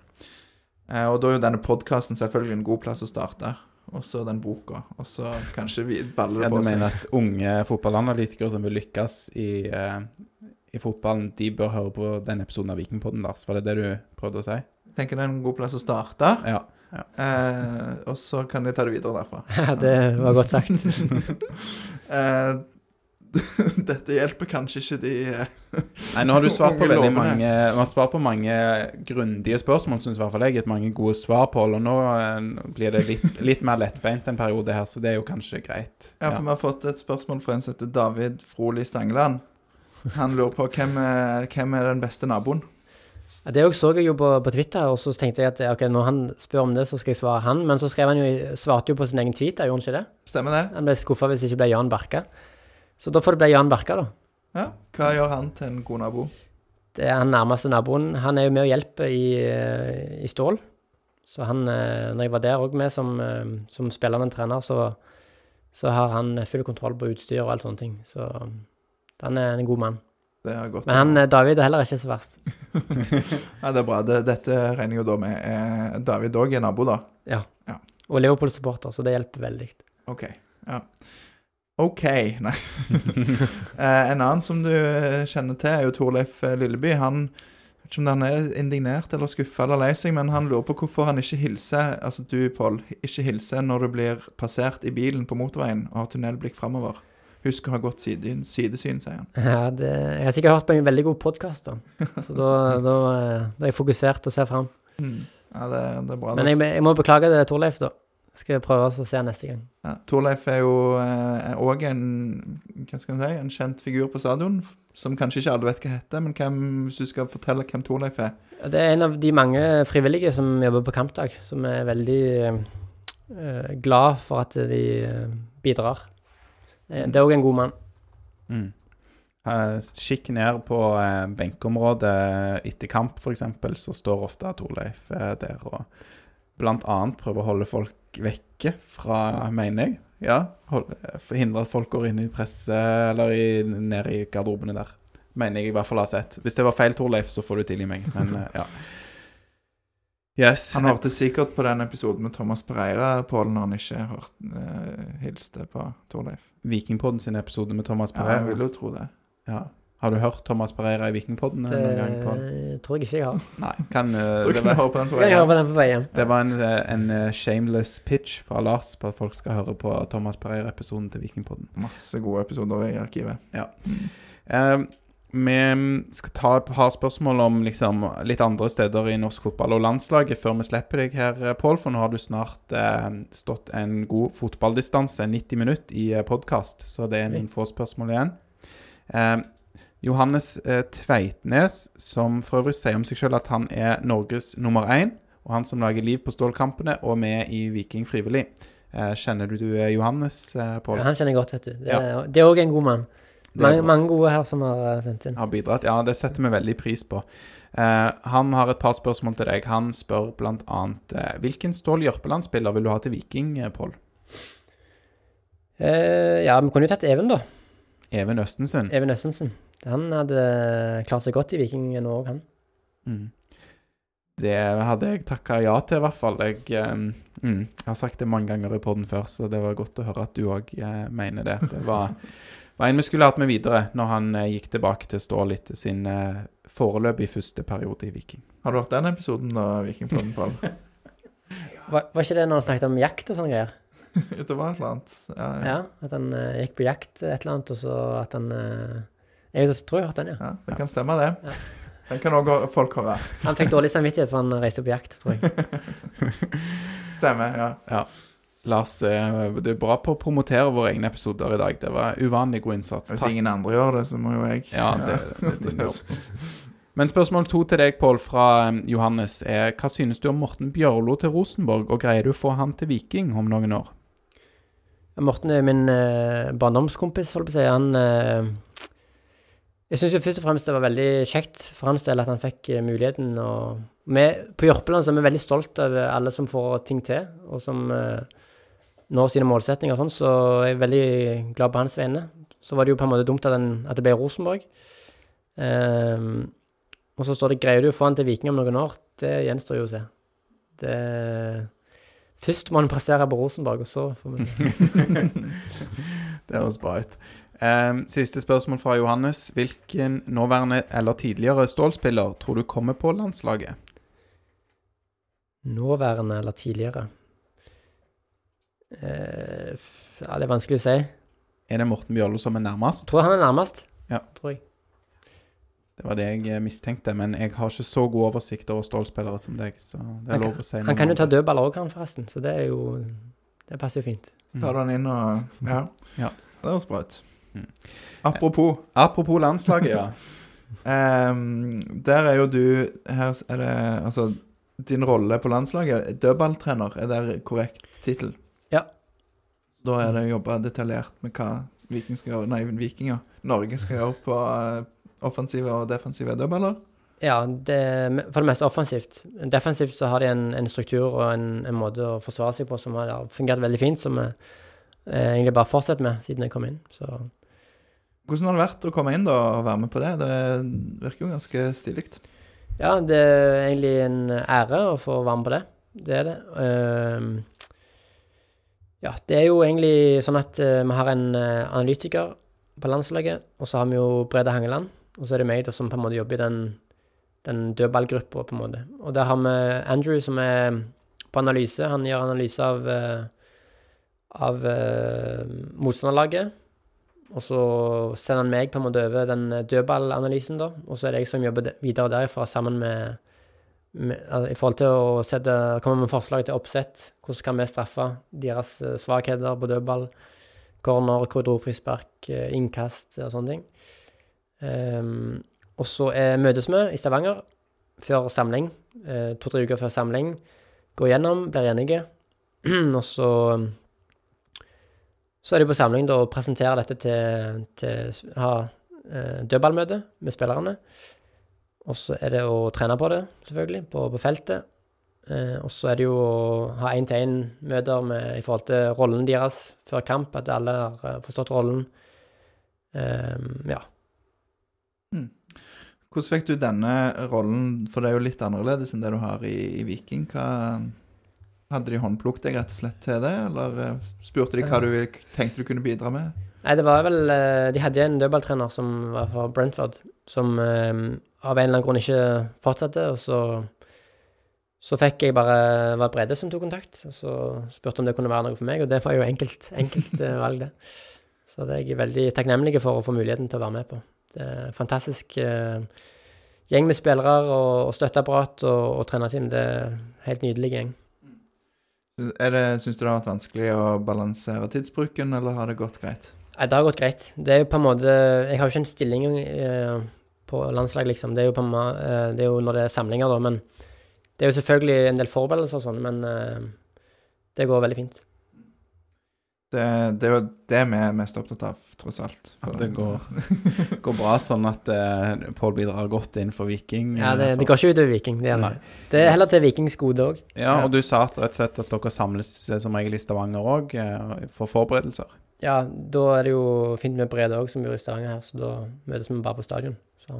Eh, og da er jo denne podkasten selvfølgelig en god plass å starte. Og så den boka. Og så kanskje vi baller det ja, på seg. mener at unge fotballanalytikere som vil lykkes i, uh, i fotballen, de bør høre på den episoden av Vikingpodden, Lars? Var det det du prøvde å si? Tenker det er en god plass å starte. Ja. Eh, og så kan de ta det videre derfra. Ja, det var godt sagt. Eh, dette hjelper kanskje ikke de eh, Nei, nå har du svart på veldig mange Vi har svart på mange grundige spørsmål, syns i hvert fall jeg. Gitt mange gode svar på, og nå eh, blir det litt, litt mer lettbeint en periode her, så det er jo kanskje greit. Ja, for vi har fått et spørsmål fra en som heter David Froli Stangeland. Han lurer på hvem er, hvem er den beste naboen. Det så jeg jo på, på Twitter, og så tenkte jeg at ok, når han spør om det, så skal jeg svare han. Men så skrev han jo, svarte jo på sin egen tweet, gjorde han ikke det? Stemmer det? Han ble skuffa hvis det ikke ble Jan Barka. Så da får det bli Jan Barka, da. Ja. Hva gjør han til en god nabo? Det er han nærmeste naboen. Han er jo med og hjelper i, eh, i Stål. Så han, eh, når jeg var der òg med som, spiller som spillende trener, så, så har han full kontroll på utstyr og alt sånne ting. Så han er en god mann. Men han, eh, David er heller ikke så verst. Ja, det er bra. Det, dette regner jo da med David òg er nabo, da. Ja, Og Leopold-supporter, så det hjelper veldig. OK. Ja. OK. Nei. Eh, en annen som du eh, kjenner til, er jo Torleif eh, Lilleby. Han vet ikke om han er indignert eller skuffa eller lei seg, men han lurer på hvorfor han ikke hilser, altså du, Pål, ikke hilser når du blir passert i bilen på motorveien og har tunnelblikk framover. Husk å ha godt sidesyn, sidesyn sier han. Ja, det, jeg har sikkert hørt på en veldig god podkast, da. Så da, da, da er jeg fokusert og ser fram. Mm. Ja, det, det er bra. Men jeg, jeg må beklage det, Torleif, da. Skal jeg prøve oss å se neste gang. Ja, Torleif er jo òg en hva skal si, en kjent figur på stadion, som kanskje ikke alle vet hva heter. Men hvem, hvis du skal fortelle hvem Torleif er Det er en av de mange frivillige som jobber på kampdag, som er veldig eh, glad for at de eh, bidrar. Eh, Det er òg en god mann. Mm. Eh, Kikk ned på eh, benkeområdet etter kamp, f.eks., så står ofte Torleif eh, der og annet prøver å holde folk vekke fra, mener jeg. Ja, Forhindre at folk går inn i presse eller i, ned i garderobene der. Mener jeg i hvert fall har sett. Hvis det var feil, Torleif, så får du tilgi meg, men eh, ja. Yes. Han hørte sikkert på den episoden med Thomas Pereira, Pål, når han ikke hørt, eh, hilste på Torleif. Vikingpodden sin episode med Thomas Ja, jeg vil jo tro det. Ja. Har du hørt Thomas Pereira i Vikingpodden Det noen gang? Pål? tror jeg ikke jeg har. Nei. Kan, uh, det, var, på den på Jeg hører på den på vei hjem. det var en, eh, en eh, shameless pitch fra Lars på at folk skal høre på Thomas Pereira-episoden til Vikingpodden. Masse gode episoder i arkivet. Eh, vi skal ta et par spørsmål om liksom, litt andre steder i norsk fotball og landslaget før vi slipper deg her, eh, Pål. For nå har du snart eh, stått en god fotballdistanse, 90 minutter, i podkast. Så det er noen få spørsmål igjen. Eh, Johannes eh, Tveitnes, som for øvrig sier om seg selv at han er Norges nummer én, og han som lager liv på stålkampene og med i Viking frivillig. Eh, kjenner du du Johannes, eh, Pål? Ja, han kjenner jeg godt, vet du. Det er- det er òg en god mann. Mange, mange gode her som har sendt inn. har bidratt. Ja, det setter vi veldig pris på. Eh, han har et par spørsmål til deg. Han spør annet eh, Hvilken Stål Jørpeland-spiller vil du ha til Viking, Pål? Eh, ja, vi kunne jo tatt Even, da. Even Østensen? Even Østensen. Han hadde klart seg godt i Viking nå òg, han. Mm. Det hadde jeg takka ja til, i hvert fall. Jeg, eh, mm, jeg har sagt det mange ganger i poden før, så det var godt å høre at du òg eh, mener det. Det var, var en vi skulle hatt med videre når han eh, gikk tilbake til Stål etter sin eh, foreløpig første periode i Viking. Har du hørt den episoden, av Vikingpodden, Pål? Var, var ikke det når han snakket om jakt og sånne greier? det var et eller annet. Ja, ja. Ja, at han uh, gikk på jakt et eller annet, og så at han eh, Jeg tror jeg har hørt den, ja. ja det kan stemme, det. Ja. Den kan òg folk høre. Han fikk dårlig samvittighet for han reiste på jakt, tror jeg. Stemmer, ja. Lars, eh, du er bra på å promotere våre egne episoder i dag. Det var uvanlig god innsats. Hvis ingen andre gjør det, så må jo jeg. Ja, det, det er din jobb. Men spørsmål to til deg, Pål, fra eh, Johannes, er hva synes du om Morten Bjørlo til Rosenborg, og greier du å få han til Viking om noen år? Morten er min eh, barndomskompis, holdt på å si. Han eh, Jeg syns først og fremst det var veldig kjekt for hans del at han fikk eh, muligheten Og vi, På Jørpeland så er vi veldig stolt over alle som får ting til, og som eh, når sine målsetninger og sånn, så jeg er veldig glad på hans vegne. Så var det jo på en måte dumt at, den, at det ble Rosenborg. Eh, og så står det 'Greier du å få han til Viking om noen år?' Det gjenstår jo å se. Det Først må han prestere på Rosenborg, og så får vi se. Det høres bra ut. Eh, siste spørsmål fra Johannes. Hvilken nåværende eller tidligere Stål-spiller tror du kommer på landslaget? Nåværende eller tidligere? Eh, ja, det er vanskelig å si. Er det Morten Bjørlo som er nærmest? Tror han er nærmest. Ja. Tror jeg. Det var det jeg eh, mistenkte, men jeg har ikke så god oversikt over Stål-spillere som deg, så det er Han lov å si Han kan jo ta dødballer òg, han forresten, så det er jo Det passer jo fint. Tar du den inn og Ja. Ja. Det høres bra ut. Mm. Apropos, Apropos landslaget, ja. um, der er jo du Her er det Altså, din rolle på landslaget, dødballtrener, er det korrekt tittel? Ja. Da er det jobba detaljert med hva Viking skal gjøre Nei, Vikinger. Norge skal gjøre på eh, offensive og defensive dødballer. Ja, det, for det meste offensivt. Defensivt så har de en, en struktur og en, en måte å forsvare seg på som har fungert veldig fint, som vi eh, egentlig bare fortsetter med siden jeg kom inn. Så Hvordan har det vært å komme inn da og være med på det? Det virker jo ganske stilig. Ja, det er egentlig en ære å få være med på det. Det er det. Uh, ja, det er jo egentlig sånn at uh, vi har en uh, analytiker på landslaget, og så har vi jo Brede Hangeland, og så er det meg da som på en måte jobber i den, den dødballgruppa, på en måte. Og der har vi Andrew som er på analyse. Han gjør analyse av, eh, av motstanderlaget. Og så sender han meg på en måte over den dødballanalysen, da. Og så er det jeg som jobber de- videre derifra sammen med, med altså, I forhold til å sette, komme med forslag til oppsett. Hvordan kan vi straffe deres eh, svakheter på dødball? Corner, korridorfrispark, eh, innkast og sånne ting. Um, og så møtes vi i Stavanger før samling. eh, To-tre uker før samling. Går gjennom, blir enige. og så så er de på samling da og presenterer dette til, til ha eh, dødballmøte med spillerne. Og så er det å trene på det, selvfølgelig, på, på feltet. Eh, og så er det jo å ha én-til-én-møter i forhold til rollen deres før kamp, at alle har eh, forstått rollen. Eh, ja. Hvordan fikk du denne rollen, for det er jo litt annerledes enn det du har i, i Viking. Hva, hadde de håndplukket deg rett og slett til det, eller eh, spurte de hva du tenkte du kunne bidra med? Nei, det var vel eh, De hadde en dødballtrener som var fra Brentford, som eh, av en eller annen grunn ikke fortsatte, og så så fikk jeg bare var Brede som tok kontakt, og så spurte om det kunne være noe for meg, og det var jo enkelt, enkelt valg, det. Så det er jeg veldig takknemlig for å få muligheten til å være med på. Det er en fantastisk gjeng med spillere og, og støtteapparat og, og trenerteam. Det er en helt nydelig gjeng. Syns du det har vært vanskelig å balansere tidsbruken, eller har det gått greit? Nei, det har gått greit. Det er jo på en måte Jeg har jo ikke en stilling eh, på landslag, liksom. Det er jo på eh, Det er jo når det er samlinger, da. Men det er jo selvfølgelig en del forberedelser og sånn, men eh, det går veldig fint. Det, det er jo det vi er mest opptatt av, tross alt. At det går, går bra, sånn at uh, Pål bidrar godt for Viking. Ja, det, for... det går ikke utover Viking. Det, det er heller til Vikings gode òg. Ja, og du sa at rett og slett at dere samles eh, som regel i Stavanger òg, for forberedelser. Ja, da er det jo fint med Brede òg, som bor i Stavanger her, så da møtes vi bare på stadion. Så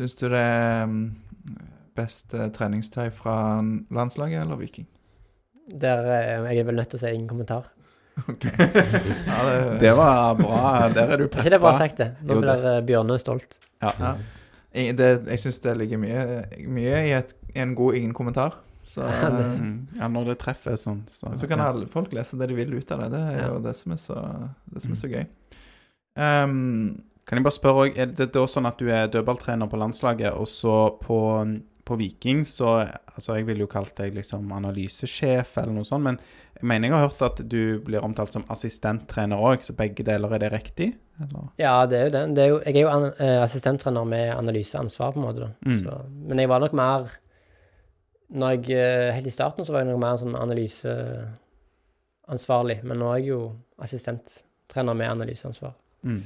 Syns du det er mm, best eh, treningstøy fra landslaget eller Viking? Der eh, jeg er vel nødt til å si ingen kommentar. Ja, det, Det var bra. Der er du preppa. ikke det bra sagt, det? Nå Jo, blir eh, Bjørne stolt. Ja. ja. Det, jeg syns det ligger mye, mye i, et, en god ingen kommentar. Så, Ja, eh, Mm. ja, når det treffer sånn, så, så kan ja. alle folk lese det de vil ut av det. Det er Ja. jo det som er så, det som er så gøy. Um, Kan jeg bare spørre Er det da sånn at du er dødballtrener på landslaget, og så på, på Viking så Altså, jeg ville jo kalt deg liksom analysesjef eller noe sånt, men jeg mener jeg har hørt at du blir omtalt som assistenttrener òg, så begge deler, er det riktig? Eller? Ja, det er jo det. det er jo, jeg er jo an, eh, assistenttrener med analyseansvar, på en måte. Mm. Så, men jeg var nok mer når jeg, eh, Helt i starten så var jeg nok mer en sånn analyseansvarlig, men nå er jeg jo assistenttrener med analyseansvar. Mm.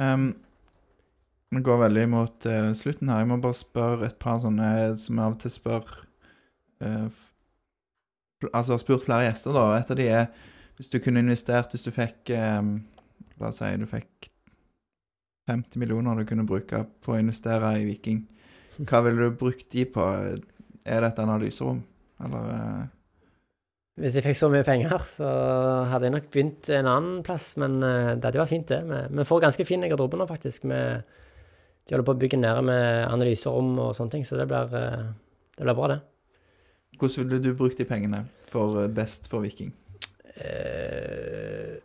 um, vi går veldig mot eh, slutten her. Jeg må bare spørre et par sånne som jeg av og til spør eh, Altså har spurt flere gjester, da. Et av de er hvis du kunne investert Hvis du fikk eh, La oss si du fikk 50 millioner du kunne bruke på å investere i Viking. Hva ville du brukt de på? Er det et analyserom, eller eh, Hvis jeg fikk så mye penger, så hadde jeg nok begynt en annen plass, men eh, det hadde jo vært fint, det. Vi- får ganske fin garderobe nå, faktisk. Med, de holder på å bygge nede med analyserom og sånne ting, så det blir, eh, det blir bra, det. Hvordan ville du brukt de pengene for eh, best for Viking? Uh,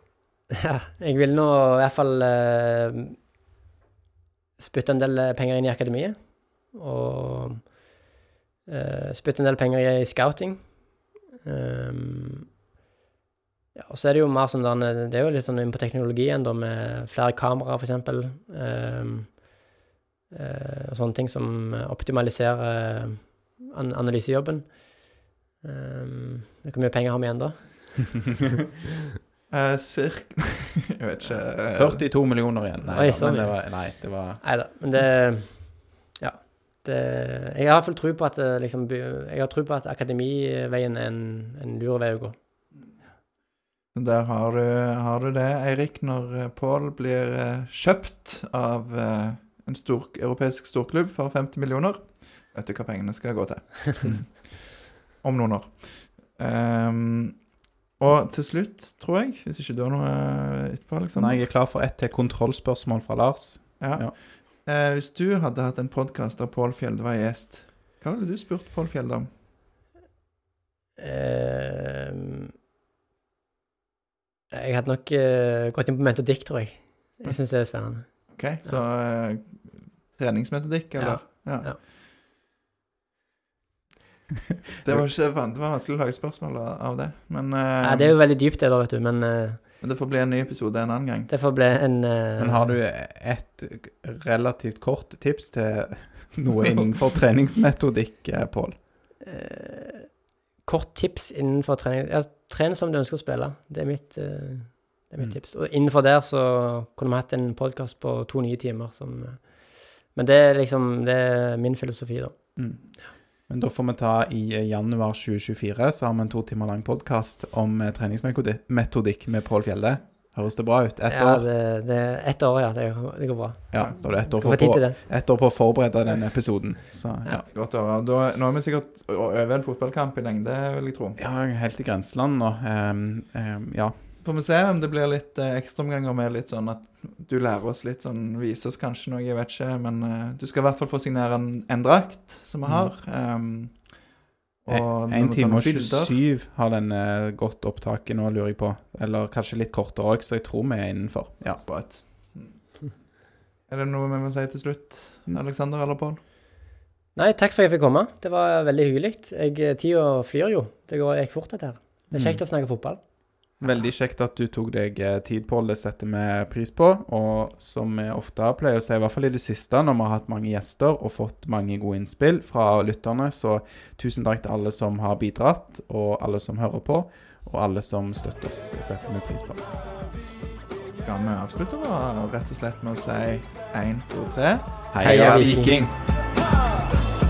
ja, jeg vil nå i hvert fall uh, spytte en del penger inn i akademiet. Og uh, spytte en del penger i scouting. Um, ja, og så er det jo mer sånn Det er jo litt sånn inn på teknologien, da, med flere kameraer, eksempel. Um, og sånne ting som optimaliserer an analysejobben. Um, hvor mye penger har vi igjen da? Eh, cirka Jeg vet ikke. eh, 42 millioner igjen. Nei, Oi, da, men det var, nei, det var Nei da, men det Ja. Det, jeg har i hvert fall tro på at liksom, Jeg har tro på at akademiveien er en, en lur vei å gå. Der har du, har du det, Eirik, når eh, Pål blir eh, kjøpt av eh, en stor, europeisk storklubb for 50 millioner. Vet du hva pengene skal gå til. Om noen år. Um, og til slutt, tror jeg, hvis ikke du har noe etterpå, Aleksander Nei, jeg er klar for ett til kontrollspørsmål fra Lars. Ja. Ja. Uh, hvis du hadde hatt en podkast der Pål Fjelde var gjest, hva ville du spurt Pål Fjelde om? Uh, jeg hadde nok uh, gått inn på metodikk, tror jeg. Jeg syns det er spennende. Ok, Så eh, treningsmetodikk, eller? Ja. Ja. Det var ikke det var vanskelig å lage spørsmål av det, men, uh, det er jo veldig dypt, det, da, vet du, men uh, men det får bli en ny episode en annen gang. det får bli en uh, Men har du et relativt kort tips til noe innenfor treningsmetodikk, Pål? kort tips innenfor trening Ja, tren som du ønsker å spille. Det er mitt, det er mitt Mm. tips. Og innenfor der så kunne vi hatt en podkast på to nye timer som Men det er liksom Det er min filosofi, da. Mm. Men da får vi ta i januar 2024, så har vi en to timer lang podkast om eh, treningsmetodikk med Pål Fjelde. Høres det bra ut? Ett Ja, år? det, det ett år, ja. Det, det går bra. Ja, da er det ett år, på, ett år på å forberede den episoden. Så ja. Godt å høre. Da, nå er vi sikkert over en fotballkamp i lengde, vil jeg tro. ja helt i grenseland nå. Um, um, ja. Får vi se om det blir litt eh, ekstraomganger med litt sånn at du lærer oss litt sånn Viser oss kanskje noe, jeg vet ikke. Men eh, du skal i hvert fall få signere en, en drakt som vi har. Um, og vi må 1 time og 27 har den eh, gått opptaket nå, lurer jeg på. Eller kanskje litt kortere òg, så jeg tror vi er innenfor. Ja. Sprøtt. Er det noe vi må si til slutt, Mm. Aleksander eller Pål? Nei, takk for at jeg fikk komme. Det var veldig hyggelig. Jeg- Tida flyr jo. Det går, gikk fort, dette her. Det er kjekt å snakke fotball. Veldig kjekt at du tok deg eh, tid på, det setter vi pris på. Og som vi ofte pleier å si, i hvert fall i det siste, når vi har hatt mange gjester og fått mange gode innspill fra lytterne, så tusen takk til alle som har bidratt, og alle som hører på, og alle som støtter oss. Det setter vi pris på. Kan vi avslutte da, rett og slett med å si én, to, tre? Heia Viking! Viking!